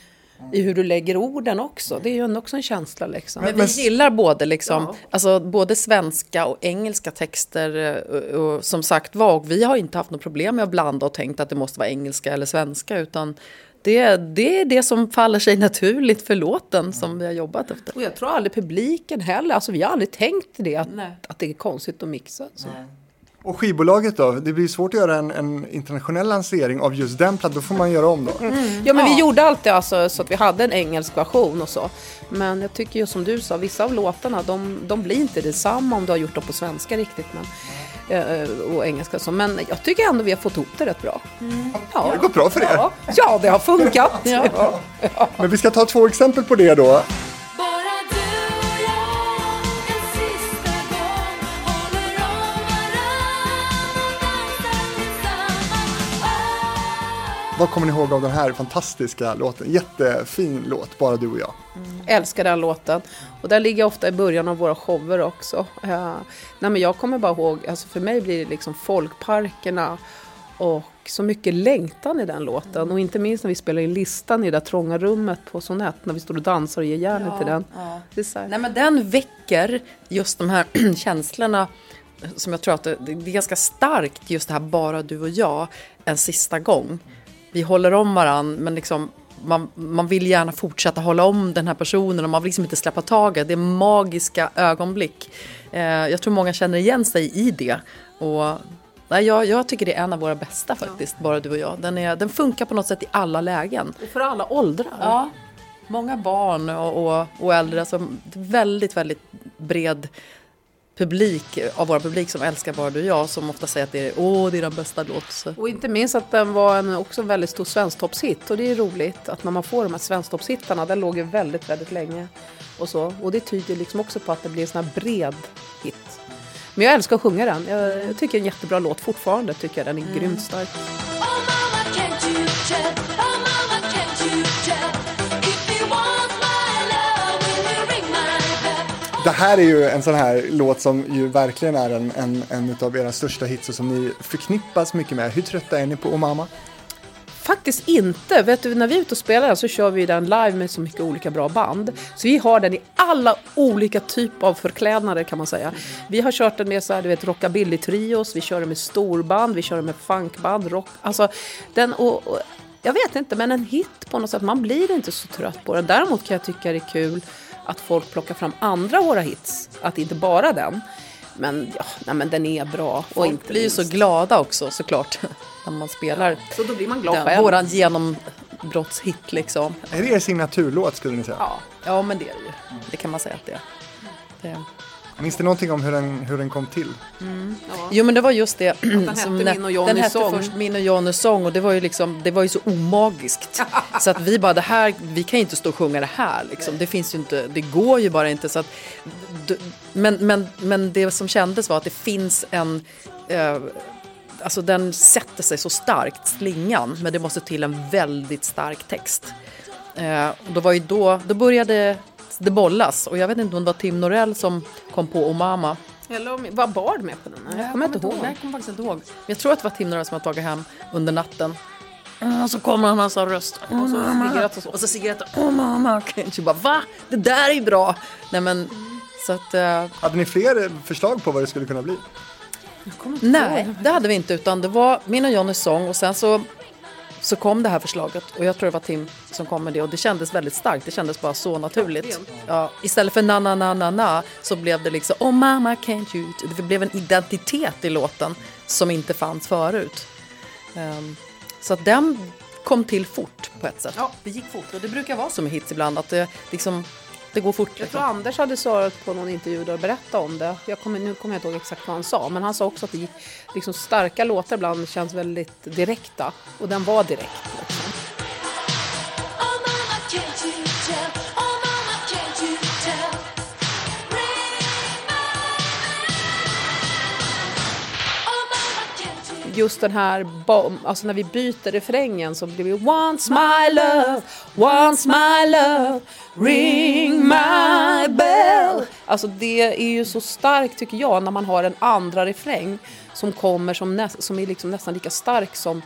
i hur du lägger orden också. Det är ju också en känsla liksom. Men vi gillar både, liksom, Ja. alltså, både svenska och engelska texter. eh, Och, och, som sagt var, och vi har inte haft något problem med att blanda och tänkt att det måste vara engelska eller svenska. Utan det, det är det som faller sig naturligt för låten som vi har jobbat efter. Och jag tror aldrig publiken heller, alltså vi har aldrig tänkt det att, att det är konstigt att mixa. Så. Och skivbolaget då? Det blir svårt att göra en, en internationell lansering av just den plattan, då får man göra om då. Ja men vi Ja. gjorde alltid alltså, så att vi hade en engelsk version och så. Men jag tycker ju som du sa, vissa av låtarna de, de blir inte detsamma om du har gjort dem på svenska riktigt. Men, och engelska så. Men jag tycker ändå vi har fått ihop det rätt bra. Ja. Det har gått bra för er. Ja, ja det har funkat. Ja. <laughs> Men vi ska ta två exempel på det då. Vad kommer ni ihåg av den här fantastiska låten? Jättefin låt, Bara du och jag. Älskar den låten. Och där ligger jag ofta i början av våra shower också. Eh, nej men jag kommer bara ihåg, alltså för mig blir det liksom folkparkerna och så mycket längtan i den låten. Och inte minst när vi spelar in listan i det där trånga rummet på Sonett när vi står och dansar och ger järnet till den. Det är så här, Nej, men den väcker just de här <clears throat> känslorna som jag tror att det, det är ganska starkt, just det här bara du och jag, en sista gång. Vi håller om varann, men liksom, man, man vill gärna fortsätta hålla om den här personen och man vill liksom inte släppa taget. Det är magiska ögonblick. Eh, jag tror många känner igen sig i det. Och, nej, jag, jag tycker det är en av våra bästa faktiskt, bara du och jag. Den, är, den funkar på något sätt i alla lägen. och för alla åldrar. Ja, många barn och, och, och äldre. Alltså, väldigt, väldigt bred publik av vår publik som älskar Bara du och jag som ofta säger att det är, åh, det är den bästa låt. Och inte minst att den var en, också en väldigt stor svensktoppshit. Och det är roligt att när man får de här svensktoppshittarna, den låg ju väldigt, väldigt länge. Och, så. och det tyder liksom också på att det blir en sån här bred hit. Men jag älskar att sjunga den. Jag, jag tycker det är en jättebra låt fortfarande. Tycker jag den är grymt stark. Det här är ju en sån här låt som ju verkligen är en, en, en av era största hits och som ni förknippas mycket med. Hur trötta är ni på Omama? Faktiskt inte. Vet du, när vi är ute och spelar den så kör vi den live med så mycket olika bra band. Så vi har den i alla olika typer av förklädnader kan man säga. Vi har kört den med så här, du vet, rockabilly-trios, vi kör den med storband, vi kör den med funkband, rock. Alltså, den, och, och jag vet inte, men en hit på något sätt, man blir inte så trött på den. Däremot kan jag tycka det är kul att folk plockar fram andra våra hits, att inte bara den. Men ja, nej, men den är bra. Och Folk inte blir ju så glada också såklart. <laughs> När man spelar Så då blir man glad den, själv. våran genombrottshit liksom. Är det er signaturlåt skulle ni säga? Ja, ja men det är det ju. Det kan man säga att det är. Det. Minns det någonting om hur den, hur den kom till? Jo men det var just det. <clears throat> hette som Min och Johnnys den hette sång. först Min och Johnnys sång och det var ju liksom, det var ju så omagiskt. så att vi bara, det här, vi kan ju inte stå och sjunga det här liksom. Det finns ju inte, det går ju bara inte så att men, men, men det som kändes var att det finns en eh, Alltså den sätter sig så starkt, slingan, men det måste till en väldigt stark text. Eh, och då var ju då, då började det bollas och jag vet inte om det var Tim Norell som kom på Omama. Eller om, var Bard med på den? Jag kommer inte ihåg. Nej, jag kommer faktiskt inte ihåg. Men jag tror att det var Tim Norell som har tagit hem under natten. Och så kommer han med massa röst. Och så cigarett och <laughs> så. Cigaretter. Åh mamma, kanske bara va? Det där är ju bra. Nej men så att eh, Hade ni fler förslag på vad det skulle kunna bli? nej, det hade vi inte utan det var min och Johnnys sång och sen så så kom det här förslaget och jag tror det var Tim som kom med det och det kändes väldigt starkt. Det kändes bara så naturligt. Ja, istället för na na na na na så blev det liksom oh mama can't you. Det blev en identitet i låten som inte fanns förut. Ehm, så att den kom till fort på ett sätt. Ja, det gick fort och det brukar vara så med hits ibland att det liksom det går fort. Jag Liksom. tror Anders hade svarat på någon intervju där och berättat om det. Jag kommer, nu kommer jag inte ihåg exakt vad han sa, men han sa också att det liksom starka låtar ibland känns väldigt direkta. Och den var direkt. Liksom. Just den här, alltså när vi byter refrängen så blir det Once my love, once my love, ring my bell. Alltså det är ju så starkt tycker jag när man har en andra refräng som kommer som, nä- som är liksom nästan lika stark som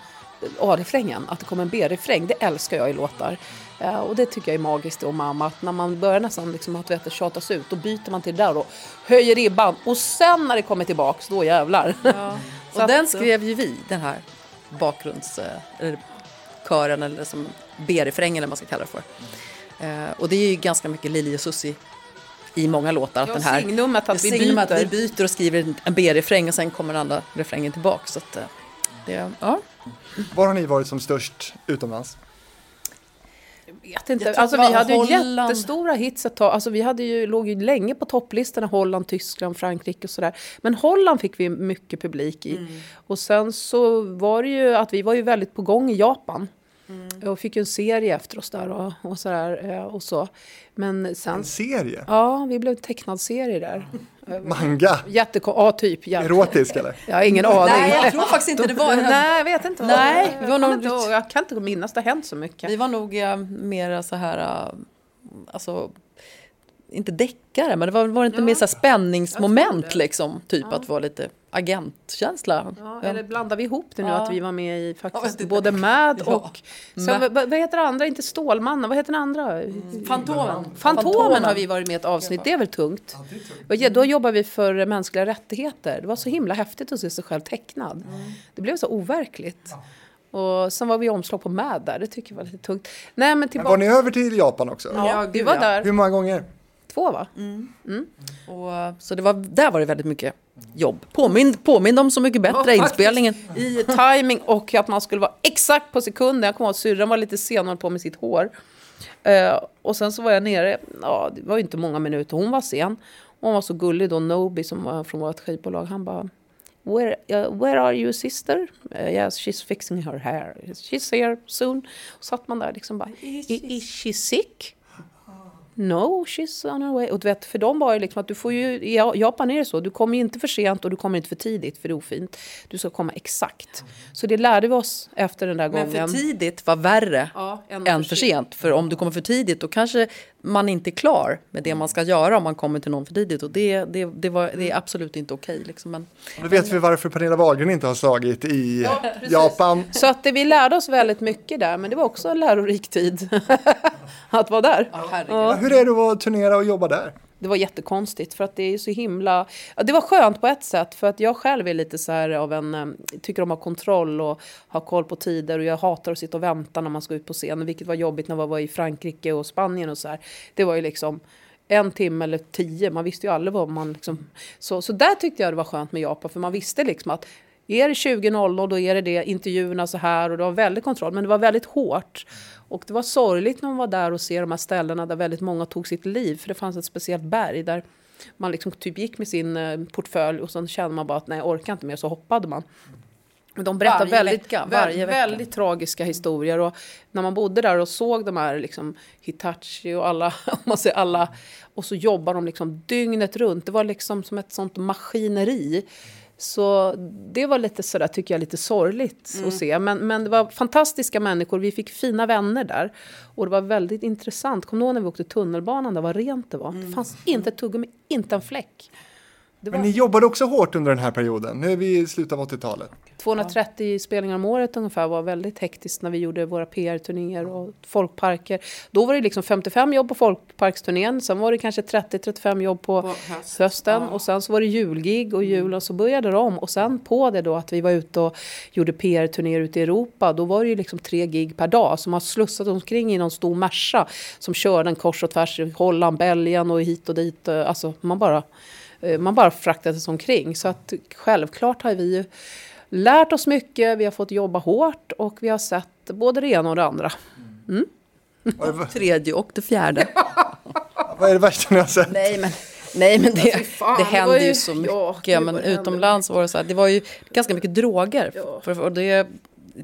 A-refrängen, att det kommer en B-refräng. Det älskar jag i låtar. Eh, och det tycker jag är magiskt och mamma, att när man börjar nästan liksom att vet, det tjatas ut, då byter man till det där och höjer ribban. Och sen när det kommer tillbaks, då jävlar. <laughs> Så Och att- den skrev ju vi, den här bakgrunds... eh, Eller eller som B-refrängen eller vad man ska kalla det för. Eh, och det är ju ganska mycket Lili och Susie i många låtar. Att Ja, den här, signumret att vi byter. vi byter och skriver en- B-refräng och sen kommer den andra refrängen tillbaka. Så att, eh, det, ja. Var har ni varit som störst utomlands? vet inte. Jag Alltså, vi hade ju Holland. jättestora hits ett tag. Alltså, vi hade ju, låg ju länge på topplistorna. Holland, Tyskland, Frankrike och sådär. Men Holland fick vi mycket publik i. Mm. Och sen så var det ju att vi var ju väldigt på gång i Japan. Mm. Och fick ju en serie efter oss där och, och sådär. eh, Och så. Men sen... En serie? Ja, vi blev en tecknad serie där. <laughs> Manga? Jätteko... Ja, typ. Ja. Erotisk eller? <laughs> Jag har ingen aning. Nej, jag tror faktiskt inte det var... Nej, jag vet inte. vad- Nej, vi var nog- jag kan inte minnas, det har hänt så mycket. Vi var nog eh, mer så här, eh, alltså, inte deckare, men det var, var det inte mer så här spänningsmoment liksom, typ att vara lite agentkänsla. Ja, Ja. eller blandar vi ihop det nu Ja. att vi var med i faktiskt både Mad <laughs> Ja. och... Mad. vad, vad heter det andra? Inte Stålmannen, vad heter den andra? Fantomen. Fantomen har vi varit med i ett avsnitt, det är väl tungt? Ja, Då jobbar vi för mänskliga rättigheter. Det var så himla häftigt att se sig själv tecknad. Det blev så overkligt. Och sen var vi omslag på Mad där, det tycker jag var lite tungt. Nej men Var tillbaka... ni över till Japan också? Ja, Ja, vi var ja. där Hur många gånger? Två va? Och, eh, så det var, där var det väldigt mycket jobb. Påmind, påmind om Så mycket bättre, Ja, inspelningen. I timing och att man skulle vara exakt på sekunden. Jag kommer ihåg att syrran var lite sen och höll på med sitt hår. Eh, och sen så var jag nere, ja det var ju inte många minuter, hon var sen. Hon var så gullig då, Nobi som var från vårt skivbolag, han bara Where, uh, where are you sister? Uh, yes, she's fixing her hair. She's here soon. Och satt man där liksom bara, is, is she sick? No, she's on her way. Och du vet, för dem var det liksom att du får ju, i Japan är det så, du kommer inte för sent och du kommer inte för tidigt för det är ofint. Du ska komma exakt. Så det lärde vi oss efter den där Men gången. för tidigt var värre Ja, än än för för sent. För om du kommer för tidigt då kanske man inte är klar med det man ska göra om man kommer till någon för tidigt. Och det, det, det, var, det är absolut inte okej. Liksom. Men, Då vet vi varför Pernilla Wahlgren inte har slagit i Japan. Så att det, vi lärde oss väldigt mycket där, men det var också en lärorik tid <laughs> att vara där. Ja, hur är det att turnera och jobba där? Det var jättekonstigt för att det är så himla... Ja, det var skönt på ett sätt för att jag själv är lite så här av en... Eh, tycker om att ha kontroll och ha koll på tider och jag hatar att sitta och vänta när man ska ut på scenen. Vilket var jobbigt när man var i Frankrike och Spanien och så här. Det var ju liksom en timme eller tio. Man visste ju aldrig vad man liksom... Så, så där tyckte jag det var skönt med Japan för man visste liksom att är det 20.00 då är det det, intervjuerna så här och det var väldigt kontroll. Men det var väldigt hårt. Och det var sorgligt när man var där och se de här ställena där väldigt många tog sitt liv. För det fanns ett speciellt berg där man liksom typ gick med sin eh, portfölj och sen kände man bara att nej jag orkar inte mer så hoppade man. De berättar Varje väldigt, vecka, vä- varje vecka. väldigt tragiska historier. Och när man bodde där och såg de här liksom, Hitachi och alla, <laughs> om man säger alla, och så jobbar de liksom dygnet runt. Det var liksom som ett sånt maskineri. Så det var lite sådär, tycker jag, lite sorgligt Mm. att se. Men, men det var fantastiska människor, vi fick fina vänner där. Och det var väldigt intressant. Kommer du ihåg när vi åkte tunnelbanan där, vad rent det var? Mm. Det fanns inte ett tuggummi, inte en fläck. Det var Men ni jobbade också hårt under den här perioden. Nu är vi i slutet av 80-talet. 230 spelningar om året ungefär var väldigt hektiskt när vi gjorde våra PR-turnéer och folkparker. Då var det liksom 55 jobb på folkparksturnén, sen var det kanske 30-35 jobb på, hösten och sen så var det julgig och julen så började det om och sen på det då att vi var ute och gjorde PR-turnéer ute i Europa, då var det ju liksom tre gig per dag som har slussat omkring i någon stor Merca som körde en kors och tvärs i Holland, Belgien och hit och dit. Alltså man bara, man bara fraktade sig omkring. Så att självklart har vi lärt oss mycket, vi har fått jobba hårt och vi har sett både det ena och det andra. Vad är, Tredje och det fjärde. <laughs> vad är det värsta ni har sett? Nej men, nej, men det, fy fan, det det hände var ju ju- så ja, mycket. gud, men det utomlands var det så här, det var ju ganska mycket droger. Ja. För, och det,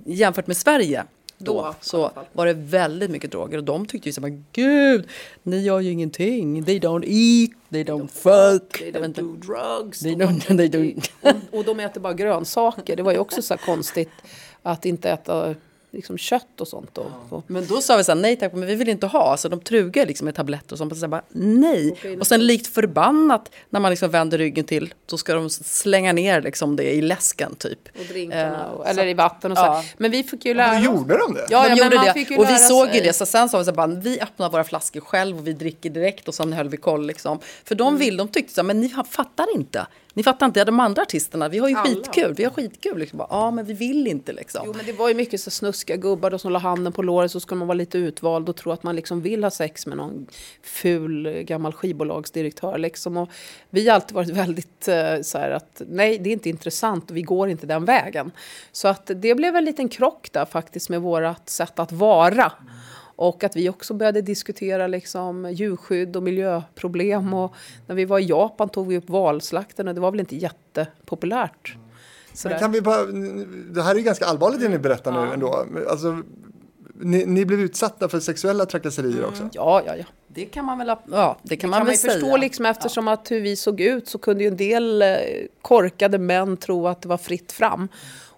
jämfört med Sverige då, Då, så var det väldigt mycket droger. Och de tyckte ju så här, gud, ni gör ju ingenting. They don't eat, they don't fuck. They don't do drugs. They don't, they don't. och, och de äter bara grönsaker. Det var ju också så konstigt att inte äta liksom kött och sånt. Och, och, Men då sa vi så här, nej tack, men vi vill inte ha. Så de trugar liksom med tabletter och sånt. Och så bara, nej. Okej, Och sen likt förbannat, när man liksom vänder ryggen till, så ska de slänga ner liksom det i läsken typ. och drinkarna, Eh, och, eller i vatten och så. ja. Men vi fick ju lära oss. gjorde de det? Ja, de ja, gjorde det. ju Och vi såg ju sig. det. Så sen sa vi så här, bara, vi öppnar våra flaskor själv och vi dricker direkt och sen höll vi koll. Liksom. För de vill, de tyckte så här, men ni fattar inte. Ni fattar inte, de andra artisterna, vi har ju Alla. skitkul. Vi har skitkul. Liksom. Bara, Ja, men vi vill inte liksom. Jo, men det var ju mycket så snuskiga gubbar då som la handen på låret så ska man vara lite utvald och tro att man liksom vill ha sex med någon ful gammal skivbolagsdirektör. Liksom. Och vi har alltid varit väldigt eh, så här att nej, det är inte intressant och vi går inte den vägen. Så att det blev en liten krock där faktiskt med vårt sätt att vara. Och att vi också började diskutera liksom djurskydd och miljöproblem. Och när vi var i Japan tog vi upp valslakten och det var väl inte jättepopulärt. Sådär. Men kan vi bara, det här är ganska allvarligt det ni berättar nu ändå. Alltså, ni, ni blev utsatta för sexuella trakasserier också. Ja, ja, ja. Det kan man väl, ja, det kan Det kan man man väl ju säga. förstå liksom eftersom att hur vi såg ut så kunde ju en del eh, korkade män tro att det var fritt fram.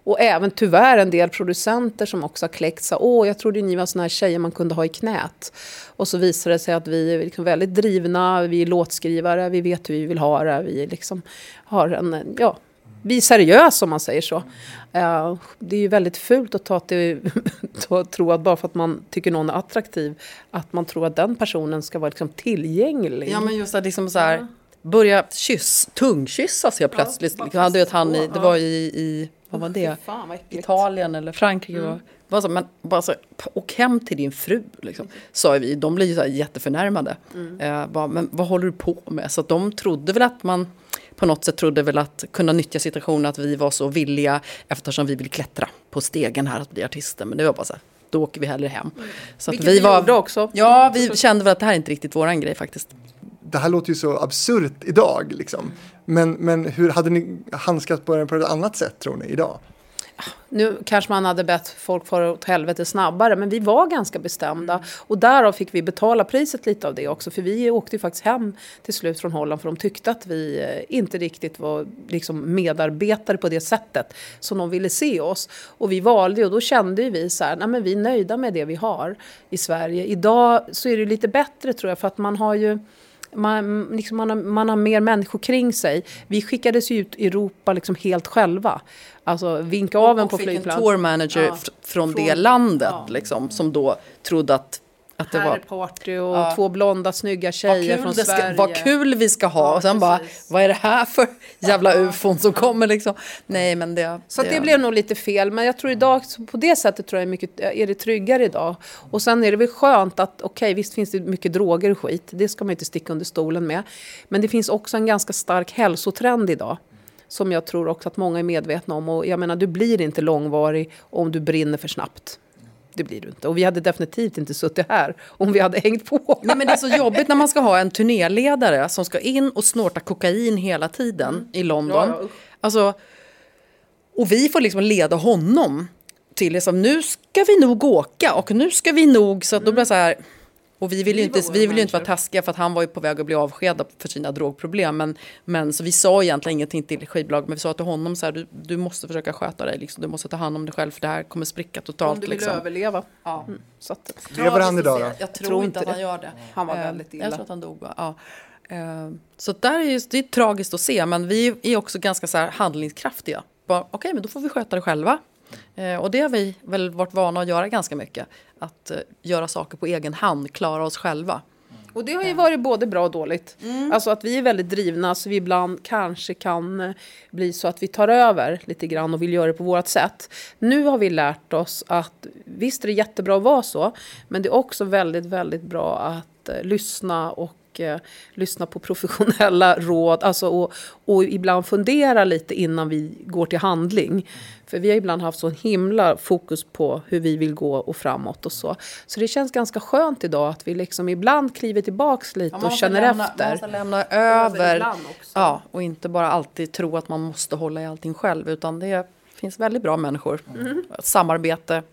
Och även tyvärr en del producenter som också har kläckt sig. Åh, jag trodde ni var såna här tjejer man kunde ha i knät. Och så visar det sig att vi är liksom väldigt drivna, vi är låtskrivare, vi vet hur vi vill ha det. Vi liksom har en, ja, vi är seriösa om man säger så. Eh, det är ju väldigt fult att ta till, <laughs> ta, tro att bara för att man tycker någon är attraktiv, att man tror att den personen ska vara liksom tillgänglig. Ja men just att liksom så här, börja kyss, tungkyssas helt plötsligt. Liksom, han, du vet, han i, det var i, i vad var det? Fan, vad. Italien eller Frankrike. var- Bara så, men bara så, åk hem till din fru, liksom, sa vi. De blir ju så här jätteförnärmade. Eh, bara, men vad håller du på med? Så att de trodde väl att man på något sätt trodde väl att kunna nyttja situationen att vi var så villiga eftersom vi vill klättra på stegen här att bli artister. Men det var bara så här, då åker vi hellre hem. Så att Vilket vi vi var gjorde också. Ja, vi kände väl att det här är inte riktigt våran grej faktiskt. Det här låter ju så absurt idag liksom. Men, men hur hade ni handskats på det på ett annat sätt tror ni idag? Nu kanske man hade bett folk fara åt helvete snabbare, men vi var ganska bestämda. Och därav fick vi betala priset lite av det också, för vi åkte ju faktiskt hem till slut från Holland, för de tyckte att vi eh, inte riktigt var liksom medarbetare på det sättet som de ville se oss. Och vi valde, och då kände ju vi så här, nej men vi är nöjda med det vi har i Sverige. Idag så är det lite bättre tror jag, för att man har ju man, liksom man, har, man har mer människor kring sig. Vi skickades ju ut i Europa liksom helt själva. Alltså vinka av en på och fick en tour manager Ja. fr- från, det Från- landet ja. liksom, som då trodde att Att det var, party och Ja. två blonda snygga tjejer från det ska, Sverige. vad kul vi ska ha. Och sen bara, vad är det här för jävla ufon som kommer liksom? Nej, men det... Så att det blev nog lite fel, men jag tror idag, på det sättet tror jag är, mycket, är det tryggare idag. Och sen är det väl skönt att, okej visst finns det mycket droger och skit, det ska man inte sticka under stolen med. Men det finns också en ganska stark hälsotrend idag. Som jag tror också att många är medvetna om. Och jag menar, du blir inte långvarig om du brinner för snabbt. Det blir du inte. Och vi hade definitivt inte suttit här om vi hade hängt på. Nej, men det är så jobbigt när man ska ha en <laughs> turnéledare som ska in och snorta kokain hela tiden i London. Mm. Ja, alltså, och vi får liksom leda honom till liksom, nu ska vi nog åka och nu ska vi nog, så att då blir så här. Och vi vill ju Vi inte, vi vill ju inte vara taskiga för att han var ju på väg att bli avskedad för sina drogproblem. Men, men så vi sa egentligen ingenting till skivbolaget, men vi sa till honom så här, du, du måste försöka sköta dig, liksom, du måste ta hand om dig själv för det här kommer spricka totalt. Om du vill liksom. överleva. Ja. Mm. Så att, Lever han idag då? Jag tror, Tror inte att han gör det. Han var Eh, väldigt Jag illa. tror att han dog. Ja. Eh, Så där är ju, det är tragiskt att se, men vi är också ganska så här handlingskraftiga. Okej, men då får vi sköta det själva. Eh, Och det har vi väl varit vana att göra ganska mycket. Att eh, göra saker på egen hand, klara oss själva. Och det har ju varit både bra och dåligt. Mm. Alltså att vi är väldigt drivna så vi ibland kanske kan eh, bli så att vi tar över lite grann och vill göra det på vårt sätt. Nu har vi lärt oss att visst är det jättebra att vara så, men det är också väldigt, väldigt bra att eh, lyssna och eh, lyssna på professionella <laughs> råd. Alltså och, och ibland fundera lite innan vi går till handling. För vi har ibland haft så himla fokus på hur vi vill gå och framåt och så. Så det känns ganska skönt idag att vi liksom ibland kliver tillbaks lite och känner lämna, efter. Man måste lämna över. ibland också. Ja, och inte bara alltid tro att man måste hålla i allting själv. Utan det finns väldigt bra människor. Samarbete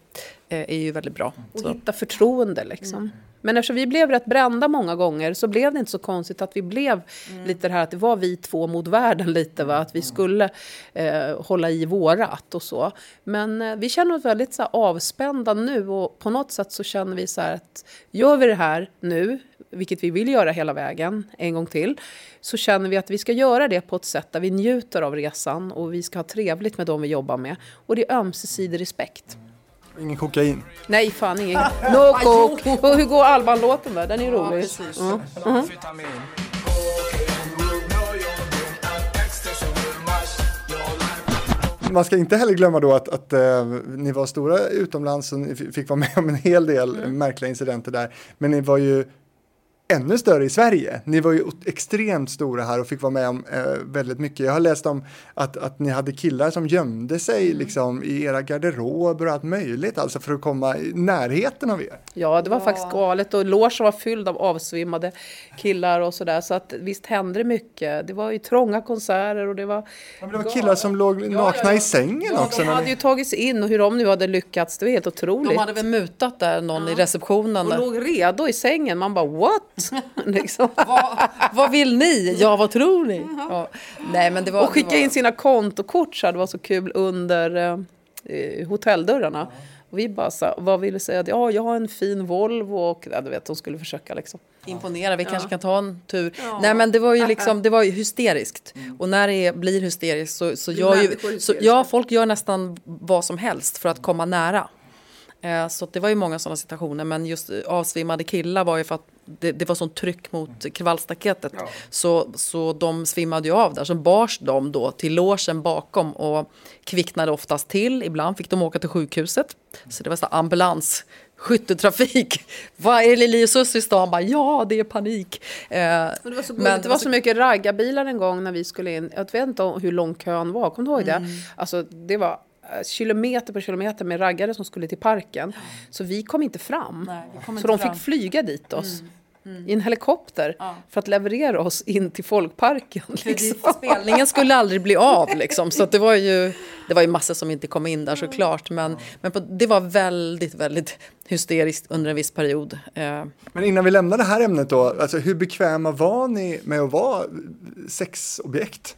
eh, är ju väldigt bra. Och Så. hitta förtroende liksom. Men eftersom vi blev rätt brända många gånger så blev det inte så konstigt att vi blev lite det här att det var vi två mot världen <laughs> lite va. Att vi skulle eh, hålla i vårat och så. Men eh, vi känner oss väldigt så här, avspända nu och på något sätt så känner vi så här att gör vi det här nu, vilket vi vill göra hela vägen en gång till, så känner vi att vi ska göra det på ett sätt där vi njuter av resan och vi ska ha trevligt med dem vi jobbar med. Och det är ömsesidig respekt. Ingen kokain. Nej, fan ingen. No coke. Och hur går Alban-låten där? Den är ju rolig. Mm. Mash your life. Man ska inte heller glömma då att, att eh, ni var stora utomlands och ni fick vara med om en hel del Mm. märkliga incidenter där. Men ni var ju ännu större i Sverige. Ni var ju extremt stora här och fick vara med om eh, väldigt mycket. Jag har läst om att, att ni hade killar som gömde sig Mm. liksom, i era garderober och allt möjligt, alltså för att komma i närheten av er. Ja, det var faktiskt galet. Och logen var fylld av avsvimmade killar och sådär. Så att visst hände det mycket. Det var ju trånga konserter och det var... Ja, men det var killar som låg nakna i sängen Ja, också. de hade ni- ju tagit sig in och hur de nu hade lyckats, det var helt otroligt. De hade väl mutat där någon i receptionen. Och låg redo i sängen. Man bara what? <laughs> liksom. <laughs> vad, vad vill ni? Ja, vad tror ni? Ja. Nej, men det var, Och skicka var, in sina kontokort så här, det var så kul under eh, eh, hotelldörrarna. Och vi bara så här, vad vill du säga? Ja, jag har en fin Volvo och ja, du vet, de skulle försöka liksom. imponera. Vi kanske kan ta en tur. Nej, men det var ju liksom, <laughs> det var ju hysteriskt. Och när det blir hysteriskt så, så gör ju, så, ja, folk gör nästan vad som helst för att komma nära. Eh, Så det var ju många sådana situationer, men just eh, avsvimmade killar var ju för att det, det var sånt tryck mot kravallstaketet. Så, så de svimmade ju av där. Så bars de då till låsen bakom och kvicknade oftast till. Ibland fick de åka till sjukhuset. Så det var så ambulans, skytteltrafik. <laughs> Vad är Lili och Susie i stan? Bara, ja, det är panik. Eh, Men det var så, men det var så mycket raggarbilar en gång när vi skulle in. Jag vet inte hur lång kön var, kommer du ihåg det? Alltså det var eh, kilometer på kilometer med raggare som skulle till parken. Så vi kom inte fram. Nej, kom så inte de fram. fick flyga dit oss. I en helikopter för att leverera oss in till folkparken. Liksom. Spelningen skulle aldrig bli av liksom. Så att det var ju, det var ju massor som inte kom in där såklart. Men, men på, det var väldigt, väldigt hysteriskt under en viss period. Eh, Men innan vi lämnar det här ämnet då, alltså hur bekväma var ni med att vara sexobjekt?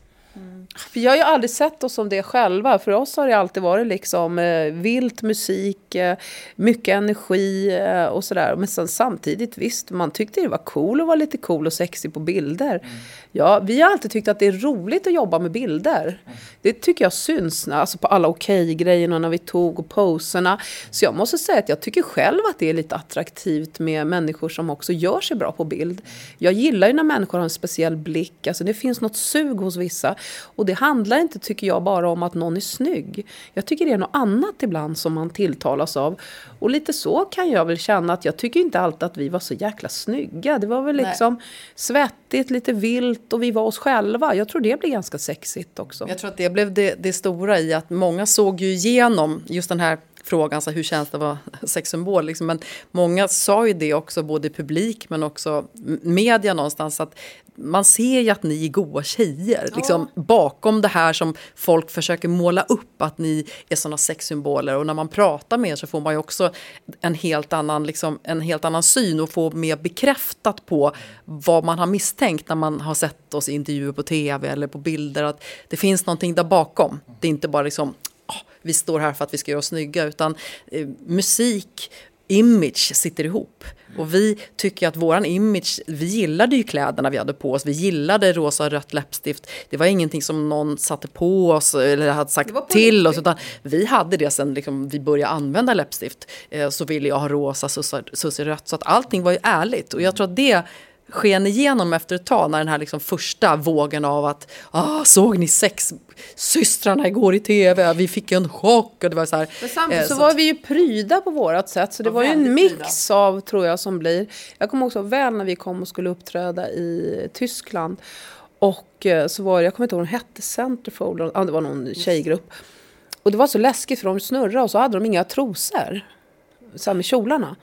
Vi har ju aldrig sett oss som det själva. För oss har det alltid varit liksom eh, vilt musik, eh, mycket energi eh, och sådär. Men sen, samtidigt, visst, man tyckte det var cool att vara lite cool och sexig på bilder. Mm. Ja, vi har alltid tyckt att det är roligt att jobba med bilder. Det tycker jag syns alltså på alla okej-grejerna när vi tog och poserna. Så jag måste säga att jag tycker själv att det är lite attraktivt med människor som också gör sig bra på bild. Jag gillar ju när människor har en speciell blick. Alltså det finns något sug hos vissa. Och det handlar inte, tycker jag, bara om att någon är snygg. Jag tycker det är något annat ibland som man tilltalas av. Och lite så kan jag väl känna att jag tycker inte alltid att vi var så jäkla snygga. Det var väl Nej. liksom svettigt, lite vilt och vi var oss själva. Jag tror det blir ganska sexigt också. Jag tror att det blev det, det stora i att många såg ju igenom just den här frågan, så hur känns det att vara sexsymbol? Liksom. Men många sa ju det också, både i publik men också media någonstans. Att man ser ju att ni är goa tjejer, liksom, bakom det här som folk försöker måla upp, att ni är såna sexsymboler. Och när man pratar med er så får man ju också en helt annan, liksom, en helt annan syn och får mer bekräftat på vad man har misstänkt när man har sett oss i intervjuer på tv eller på bilder. Att det finns någonting där bakom. Det är inte bara liksom "Ah, vi står här för att vi ska göra oss snygga, utan eh, musik, image sitter ihop. Och vi tycker att våran image, vi gillade ju kläderna vi hade på oss, vi gillade rosa och rött läppstift. Det var ingenting som någon satte på oss eller hade sagt till oss, utan vi hade det sen liksom, vi började använda läppstift. Eh, så ville jag ha rosa, sussi rött, så att allting var ju ärligt. Och jag tror att det sken igenom efter ett tag när den här liksom första vågen av att ah, såg ni sexsystrarna igår i tv, vi fick en chock och det var så här. Men samtidigt eh, så så var vi ju pryda på vårat sätt. Så det var ju en mix av, tror jag, som blir. Jag kommer också väl när vi kom och skulle uppträda i Tyskland. Och eh, så var det, jag kommer inte ihåg de hette, Centerfold, ja, det var någon tjejgrupp. Och det var så läskigt för de snurrade och så hade de inga trosor. Så här med kjolarna.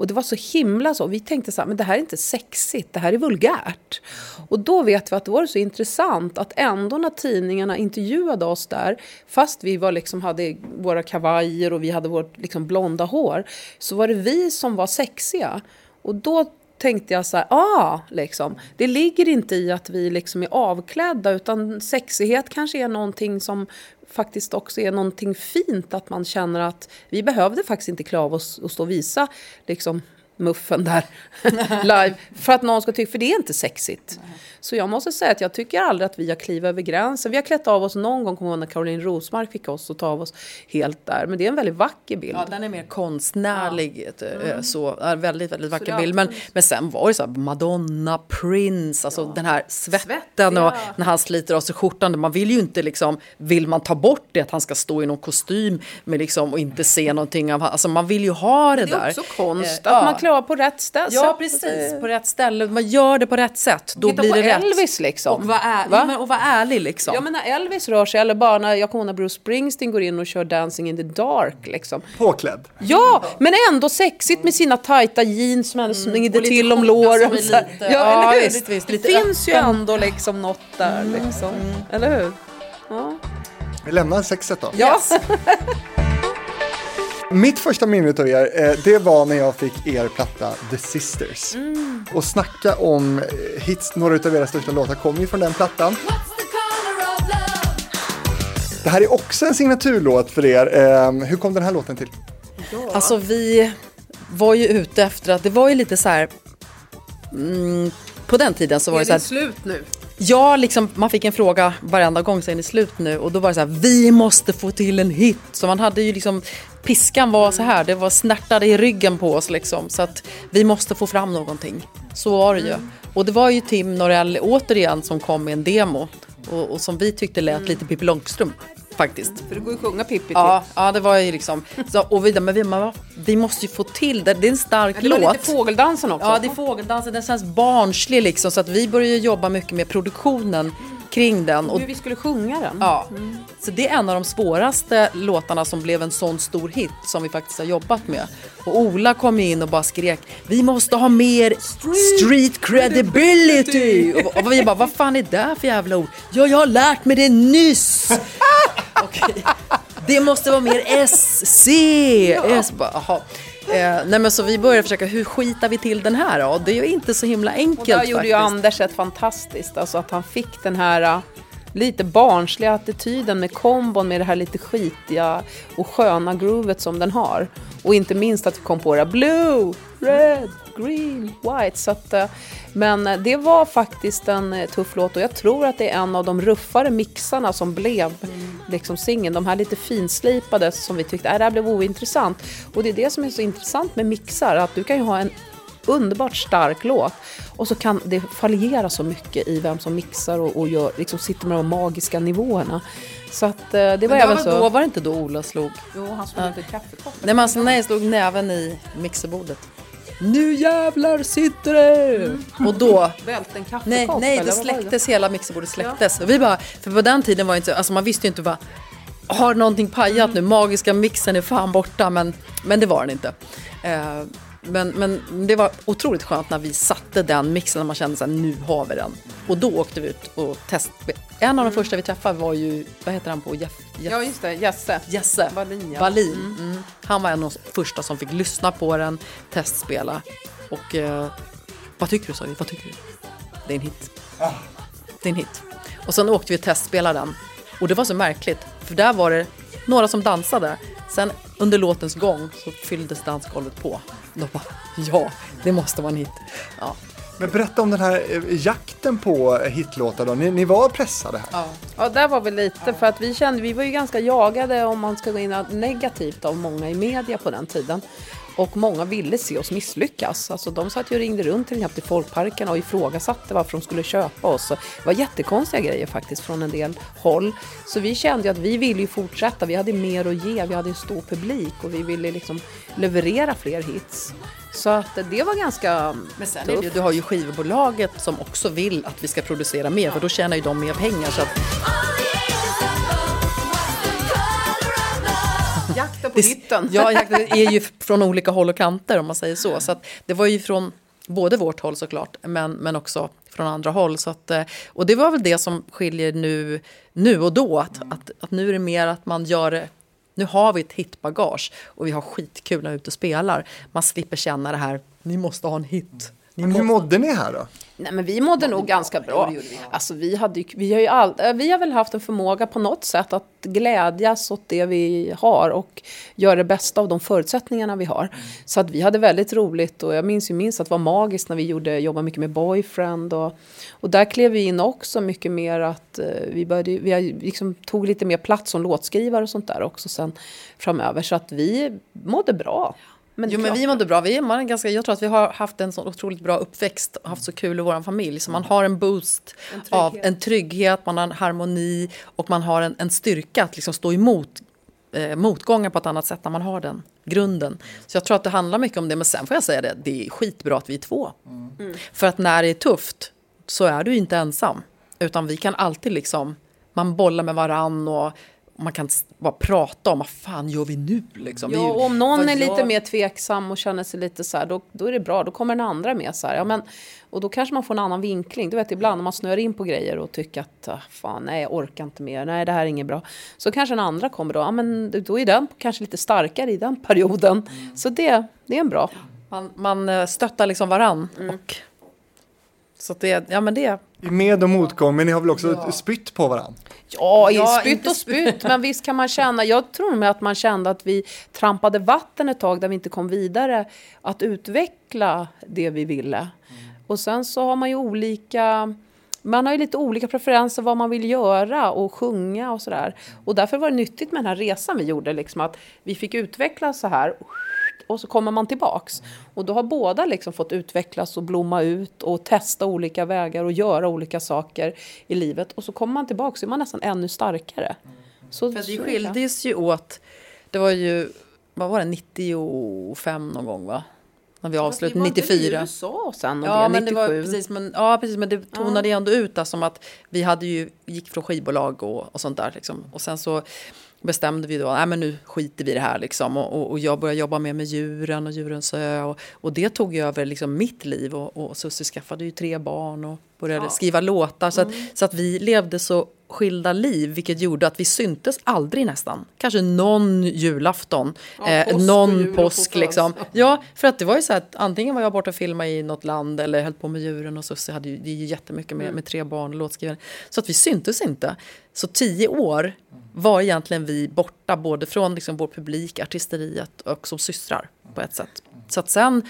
Och det var så himla så. Vi tänkte så här, men det här är inte sexigt, det här är vulgärt. Och då vet vi att det var så intressant att ändå när tidningarna intervjuade oss där, fast vi var liksom, hade våra kavajer och vi hade vårt liksom blonda hår, så var det vi som var sexiga. Och då tänkte jag så här, ah, liksom. Det ligger inte i att vi liksom är avklädda, utan sexighet kanske är någonting som faktiskt också är någonting fint. Att man känner att vi behövde faktiskt inte klä av oss och stå och visa liksom, muffen där <laughs> live. För att någon ska tycka, för det är inte sexigt. Så jag måste säga att jag tycker aldrig att vi har klivit över gränsen. Vi har klätt av oss någon gång, kommer när Caroline Rosmark fick oss att ta av oss helt där. Men det är en väldigt vacker bild. Ja, den är mer konstnärlig. eh, Så, är väldigt, väldigt vacker bild. Men, men sen var det så här, Madonna, Prince, alltså den här svetten Svettiga. och när han sliter av sig skjortan. Man vill ju inte liksom, vill man ta bort det att han ska stå i någon kostym med liksom, och inte se någonting av, alltså man vill ju ha det, det är där. också konst, Eh, att ja. man klär av på rätt ställe. Ja, precis. På rätt ställe. Man gör det på rätt sätt. Då Titta blir det. Elvis liksom. Och vara är, Va? ja, men, och vara ärlig liksom. Ja men när Elvis rör sig, eller bara när jag kommer ihåg när Bruce Springsteen går in och kör Dancing in the dark liksom. Påklädd. Ja, men ändå sexigt med sina tajta jeans som ändå smänger och lite till om låren. lite- ja, ja, eller hur? visst, visst, det finns ju ändå liksom något där liksom. Eller hur? Ja. Vi lämnar sexet då. Ja. <laughs> Mitt första minne av er, eh, det var när jag fick er platta The Sisters. Och snacka om eh, hits, några av era största låtar kommer ju från den plattan. Det här är också en signaturlåt för er. Eh, Hur kom den här låten till? Alltså vi var ju ute efter att det var ju lite så här. Mm, på den tiden så var det så här. slut nu? Ja, liksom, man fick en fråga varenda gång, så är det slut nu? Och då var det så här, vi måste få till en hit. Så man hade ju liksom, piskan var så här, det var snärtade i ryggen på oss liksom. Så att vi måste få fram någonting. Så var det ju. Och det var ju Tim Norell återigen som kom med en demo. Och, och som vi tyckte lät lite Pippi Långstrump faktiskt. För det går ju att sjunga Pippi till. Ja, ja, det var ju liksom, så, och vi, men vi, men, vi måste ju få till det, det är en stark Det var låt. lite fågeldansen också. Ja, det är fågeldansen. Den känns barnslig liksom. Så att vi började jobba mycket med produktionen kring den. Och, Hur vi skulle sjunga den. ja, Så det är en av de svåraste låtarna som blev en sån stor hit som vi faktiskt har jobbat med. Och Ola kom in och bara skrek Vi måste ha mer street, credibility! Och, och vi bara, vad fan är det för jävla ord? Ja, jag har lärt mig det nyss! <laughs> Okej. Det måste vara mer SC! S, bara, jaha. Eh, nej men så vi började försöka, hur skitar vi till den här då? Det är ju inte så himla enkelt Och där gjorde ju faktiskt. Anders ett fantastiskt, alltså att han fick den här, äh, lite barnsliga attityden med kombon med det här lite skitiga och sköna groovet som den har. Och inte minst att vi kom på det här blue, red, green, white. Så att, eh, men det var faktiskt en eh, tuff låt och jag tror att det är en av de ruffare mixarna som blev liksom singeln. De här lite finslipade som vi tyckte, äh, det här blev ointressant. Och det är det som är så intressant med mixar, att du kan ju ha en underbart stark låt och så kan det fallera så mycket i vem som mixar och, och gör, liksom sitter med de magiska nivåerna. Så att eh, det var Men det även var, så... då var det inte då Ola slog? Jo, han slog inte kaffekoppen. Nej, men alltså, nej, slog näven i mixerbordet. Nu jävlar sitter det! Och då Välte en kaffekopp? Nej, nej det släcktes, hela mixerbordet släcktes. Och vi bara, för på den tiden var det inte så, alltså man visste ju inte vad, har någonting pajat nu? Magiska mixen är fan borta, men, men det var den inte. Eh, men, men det var otroligt skönt när vi satte den mixen och man kände att nu har vi den. Och då åkte vi ut och testade. En av de första vi träffade var ju, vad heter han på Jeff? Jeff Ja, just det. Jesse. Jesse Wallin, ja. Wallin. Mm. Han var en av de första som fick lyssna på den, testspela. Och eh, vad tycker du sa vi? Vad tycker du? Det är en hit. Det är en hit. Och sen åkte vi och testspelade den. Och det var så märkligt, för där var det några som dansade. Sen under låtens gång så fylldes dansgolvet på. Då bara, ja, det måste vara en hit. Ja. Men berätta om den här eh, jakten på hitlåtar då. Ni, ni var pressade här. Ja. Ja, där var vi lite för att vi kände, vi var ju ganska jagade om man ska gå in negativt av många i media på den tiden. Och många ville se oss misslyckas. Alltså de satt ju och ringde runt till till folkparken och ifrågasatte varför de skulle köpa oss. Det var jättekonstiga grejer faktiskt från en del håll. Så vi kände att vi ville ju fortsätta. Vi hade mer att ge, vi hade en stor publik och vi ville liksom leverera fler hits. Så att det var ganska Men sen är det du har ju skivbolaget som också vill att vi ska producera mer, för då tjänar ju de mer pengar. Så att, jakten på Det- hitten. Ja, jakten är ju från olika håll och kanter om man säger så. så det var ju från både vårt håll såklart, men, men också från andra håll. Så att, eh, och det var väl det som skiljer nu, nu och då. Att, att, att nu är det mer att man gör det nu har vi ett hitbagage och vi har skitkul när vi är ute och spelar. Man slipper känna det här, ni måste ha en hit. Hur mådde ni här då? Nej men vi mådde nog ganska bra. Alltså vi, hade, vi, har ju all, eh, vi har väl haft en förmåga på något sätt att glädjas åt det vi har och göra det bästa av de förutsättningarna vi har. Så att vi hade väldigt roligt och jag minns ju minst att det var magiskt när vi gjorde, jobbade mycket med Boyfriend och, och där klev vi in också mycket mer att eh, vi, började, vi liksom tog lite mer plats som låtskrivare och sånt där också sen framöver. Så att vi mådde bra. Men Jo men vi mådde bra. Vi är man ganska, jag tror att vi har haft en så otroligt bra uppväxt och haft så kul i vår familj. Så man har en boost av en trygghet, man har en harmoni och man har en, en styrka att liksom stå emot eh, motgångar på ett annat sätt när man har den grunden. Så jag tror att det handlar mycket om det. Men sen får jag säga det, det är skitbra att vi är två. För att när det är tufft så är du inte ensam. Utan vi kan alltid liksom, man bollar med varann och man kan bara prata om vad fan gör vi nu liksom. Ja, och om någon är lite mer tveksam och känner sig lite så här, då, då är det bra. Då kommer den andra med så här. Ja, men, och då kanske man får en annan vinkling. Du vet ibland när man snör in på grejer och tycker att ah, fan, nej, jag orkar inte mer. Nej, det här är inget bra. Så kanske den andra kommer då. Ja, men då är den kanske lite starkare i den perioden. Så det, det är en bra. Man, man eh, stöttar liksom varann. Mm. Och, så att det, ja men det, I med och motgång, men ni har väl också spytt på varandra? Ja, Ja, spytt och spytt, men visst kan man känna, jag tror med att man kände att vi trampade vatten ett tag där vi inte kom vidare, att utveckla det vi ville. Och sen så har man ju olika, man har ju lite olika preferenser vad man vill göra och sjunga och sådär. Och därför var det nyttigt med den här resan vi gjorde, liksom att vi fick utveckla så här och så kommer man tillbaks. Och då har båda liksom fått utvecklas och blomma ut och testa olika vägar och göra olika saker i livet. Och så kommer man tillbaks så är man nästan ännu starkare. Så, för det. skildes ju åt, det var ju, vad var det, 95 någon gång va? När vi avslutade, Vi var inte 94. i USA sen och Ja, det, men 97. det var precis, men, ja, precis, men det tonade ju ändå ut där som att vi hade ju, gick från skivbolag och, och sånt där. Liksom. Och sen så bestämde vi då, men nu skiter vi i det här liksom. Och, och, och jag började jobba mer med djuren och djurens ö. Och, och det tog över liksom mitt liv. Och, och Susie skaffade ju tre barn och började Ja. skriva låtar. Så, att, så att vi levde så skilda liv vilket gjorde att vi syntes aldrig nästan. Kanske någon julafton, Ja, eh, påsk någon jul påsk på liksom. Ja, för att det var ju så att antingen var jag borta och filmade i något land eller höll på med djuren och Susie hade ju, det är ju jättemycket med, med tre barn och låtskrivare. Så att vi syntes inte. Så tio år var egentligen vi borta både från liksom vår publik, artisteriet och som systrar på ett sätt. Så att sen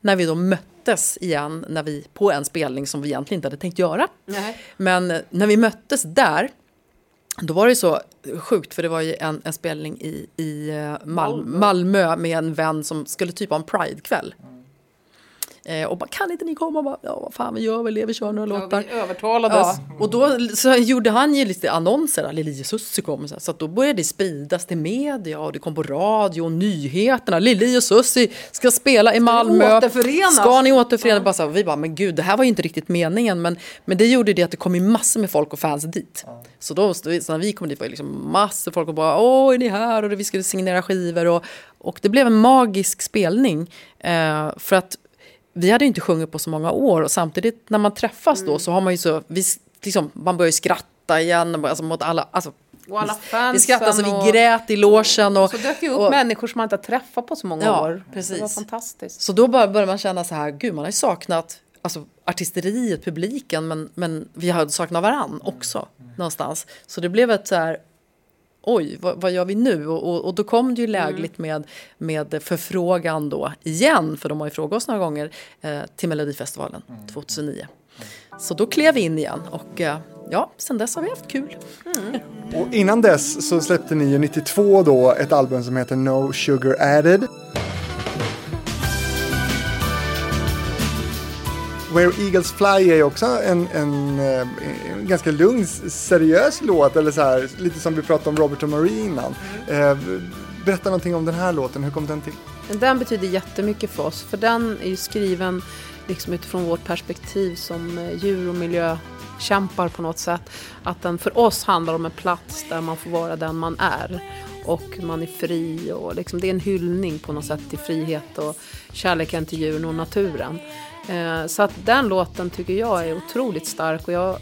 när vi då möttes igen när vi, på en spelning som vi egentligen inte hade tänkt göra. Nej. Men när vi möttes där, då var det så sjukt för det var ju en, en spelning i, i eh, Mal- Malmö. Malmö med en vän som skulle typ ha en Pride-kväll. Eh, och bara, kan inte ni komma? Och bara, ja, vad fan, vi gör väl det, vi kör några Ja, låtar. vi övertalades. Ja, och då så gjorde han ju lite annonser, Lili Sussi kom, så, så att då började det spridas till media och det kom på radio och nyheterna. Lili och Sussi ska spela i Malmö. återförenas? Ska ni återförenas? Bara så här, vi bara, men gud, det här var ju inte riktigt meningen. Men, men det gjorde det att det kom ju massor med folk och fans dit. Så då, så när vi kom dit var det liksom massor folk och bara, åh, är ni här? Och vi skulle signera skivor. Och, och det blev en magisk spelning. Eh, för att vi hade inte sjungit på så många år och samtidigt när man träffas Mm. då så har man ju så, vi, liksom, man börjar ju skratta igen, alltså mot alla, alltså, Och alla vi, vi fansen skrattade så vi grät i logen och, Så dök ju upp och människor som man inte har träffat på så många Ja, år. precis. Det var fantastiskt. så då började man känna så här, gud man har ju saknat alltså, artisteriet, publiken men, men vi har saknat varann också någonstans. Så det blev ett så här, oj vad, vad gör vi nu? Och, och, och då kom det ju lägligt med, med förfrågan då igen, för de har ju frågat oss några gånger, eh, till Melodifestivalen 2009. Så då klev vi in igen och eh, ja, sen dess har vi haft kul. Och innan dess så släppte ni ju 92 då ett album som heter No Sugar Added. Where Eagles Fly är ju också en, en, eh, en ganska lugn, seriös låt, eller så här, lite som vi pratade om Robert och Marie innan. Eh, berätta någonting om den här låten, hur kom den till? Den betyder jättemycket för oss, för den är ju skriven liksom utifrån vårt perspektiv som eh, djur och miljökämpar på något sätt. Att den för oss handlar om en plats där man får vara den man är. Och man är fri och liksom, det är en hyllning på något sätt till frihet och kärleken till djuren och naturen. Eh, så att den låten tycker jag är otroligt stark och jag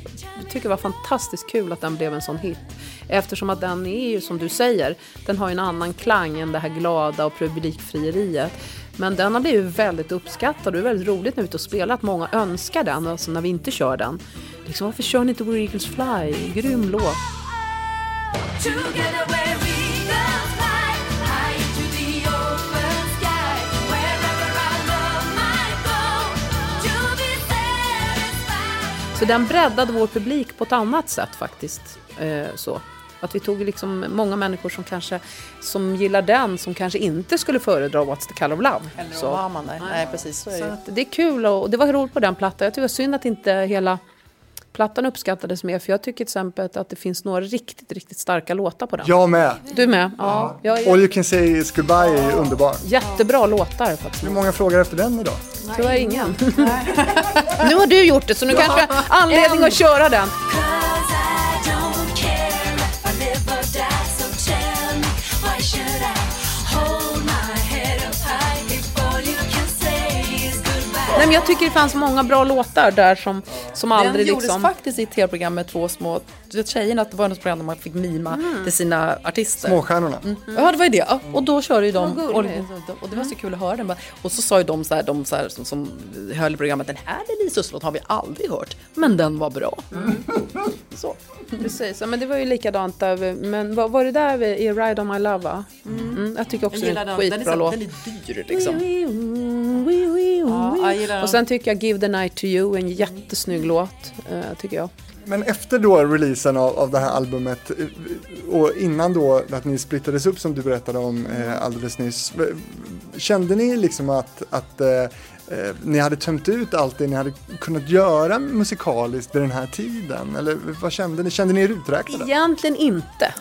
tycker det var fantastiskt kul att den blev en sån hit. Eftersom att den är ju som du säger, den har ju en annan klang än det här glada och publikfrieriet. Men den har blivit väldigt uppskattad och det är väldigt roligt när vi är ute och spelar att många önskar den, alltså när vi inte kör den. Liksom, varför kör ni inte Where Eagles Fly? Grym låt. Så den breddade vår publik på ett annat sätt faktiskt. Eh, så. Att vi tog liksom många människor som kanske som gillar den som kanske inte skulle föredra What's the color of love. Eller så. Obama, nej. nej precis så är det Så det är kul och det var roligt på den plattan. Jag tycker det var synd att inte hela plattan uppskattades mer. För jag tycker till exempel att det finns några riktigt, riktigt starka låtar på den. Jag med! Du med? Ja. Jag är All You Can Say Is Goodbye är underbar. jättebra låtar faktiskt. Hur många frågar efter den idag? Tyvärr ingen. <laughs> nu har du gjort det så nu kanske jag har anledning att köra den. Nej, men jag tycker det fanns många bra låtar där som, som Den aldrig gjordes liksom... faktiskt i ett tv-program med två små, vet tjejerna, att det var något program där man fick mima till sina artister. Småstjärnorna. Ja det var ju det. Ja, och då körde ju de. Och, och det var så kul att höra den. Och så sa ju de, så här, de så här, som, som höll i programmet, den här Elisus låt har vi aldrig hört. Men den var bra. Så. Precis, ja, men det var ju likadant där. Men vad var det där i Ride On My Love va? Mm. jag tycker också det är en skitbra låt. Den är dyr liksom. Ja. Och sen tycker jag Give the Night to You, en jättesnygg låt. eh, tycker jag. Men efter då releasen av, av det här albumet eh, och innan då att ni splittades upp som du berättade om eh, alldeles nyss. Kände ni liksom att, att eh, eh, ni hade tömt ut allt det ni hade kunnat göra musikaliskt vid den här tiden? Eller vad kände ni? Kände ni er uträknade? Egentligen inte.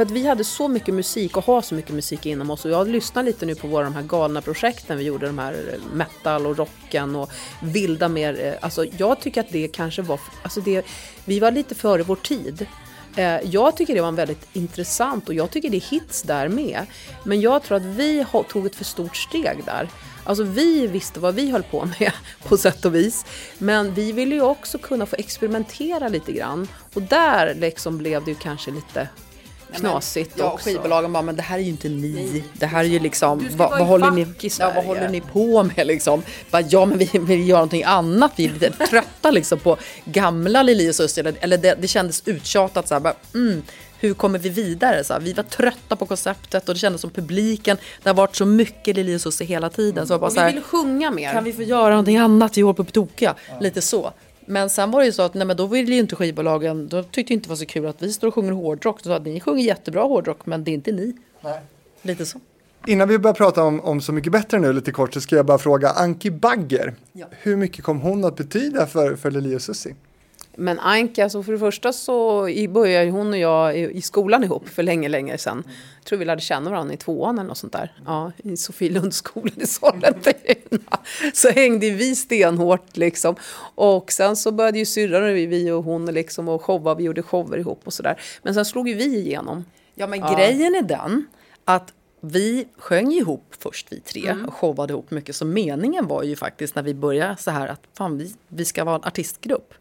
För att vi hade så mycket musik och har så mycket musik inom oss. Och jag lyssnar lite nu på våra de här galna projekten vi gjorde, de här eh, metal och rocken och vilda mer. Eh, alltså jag tycker att det kanske var, alltså det, vi var lite före vår tid. Eh, jag tycker det var väldigt intressant och jag tycker det är hits där med. Men jag tror att vi tog ett för stort steg där. Alltså vi visste vad vi höll på <laughs> med på sätt och vis. Men vi ville ju också kunna få experimentera lite grann. Och där liksom blev det ju kanske lite knasigt Ja, också. skivbolagen bara, men det här är ju inte ni. Det här är ju liksom, vad, vad, håller ni, ja, vad håller ni på med liksom? Bara, ja, men vi vill göra någonting annat. Vi är lite <laughs> trötta liksom på gamla Lili och. Eller, eller det, det kändes uttjatat så här, bara, mm, hur kommer vi vidare? Så här, vi var trötta på konceptet och det kändes som publiken. Det har varit så mycket Lili och Susie hela tiden. Så jag bara, Och så vi här, ville sjunga mer. kan vi få göra någonting annat? Vi håller på att tokiga. Lite så. Men sen var det ju så att nej, men då ville ju inte skivbolagen, då tyckte inte det var så kul att vi står och sjunger hårdrock. Så att ni sjunger jättebra hårdrock men det är inte ni. Lite så. Innan vi börjar prata om, om Så mycket bättre nu lite kort så ska jag bara fråga Anki Bagger. Ja. Hur mycket kom hon att betyda för, för Lili och Susie? Men Anka, alltså för det första så började hon och jag i, skolan ihop för länge, länge sedan. Jag tror vi lärde känna varandra i tvåan eller något sånt där. Ja, i Sofielundsskolan i Sollentuna. Så hängde vi stenhårt liksom. Och sen så började ju syrran och vi, och hon liksom och showa, vi gjorde shower ihop och sådär. Men sen slog ju vi igenom. Ja men grejen är den att vi sjöng ihop först vi tre Mm. och showade ihop mycket. Så meningen var ju faktiskt när vi började så här att fan vi, vi ska vara en artistgrupp.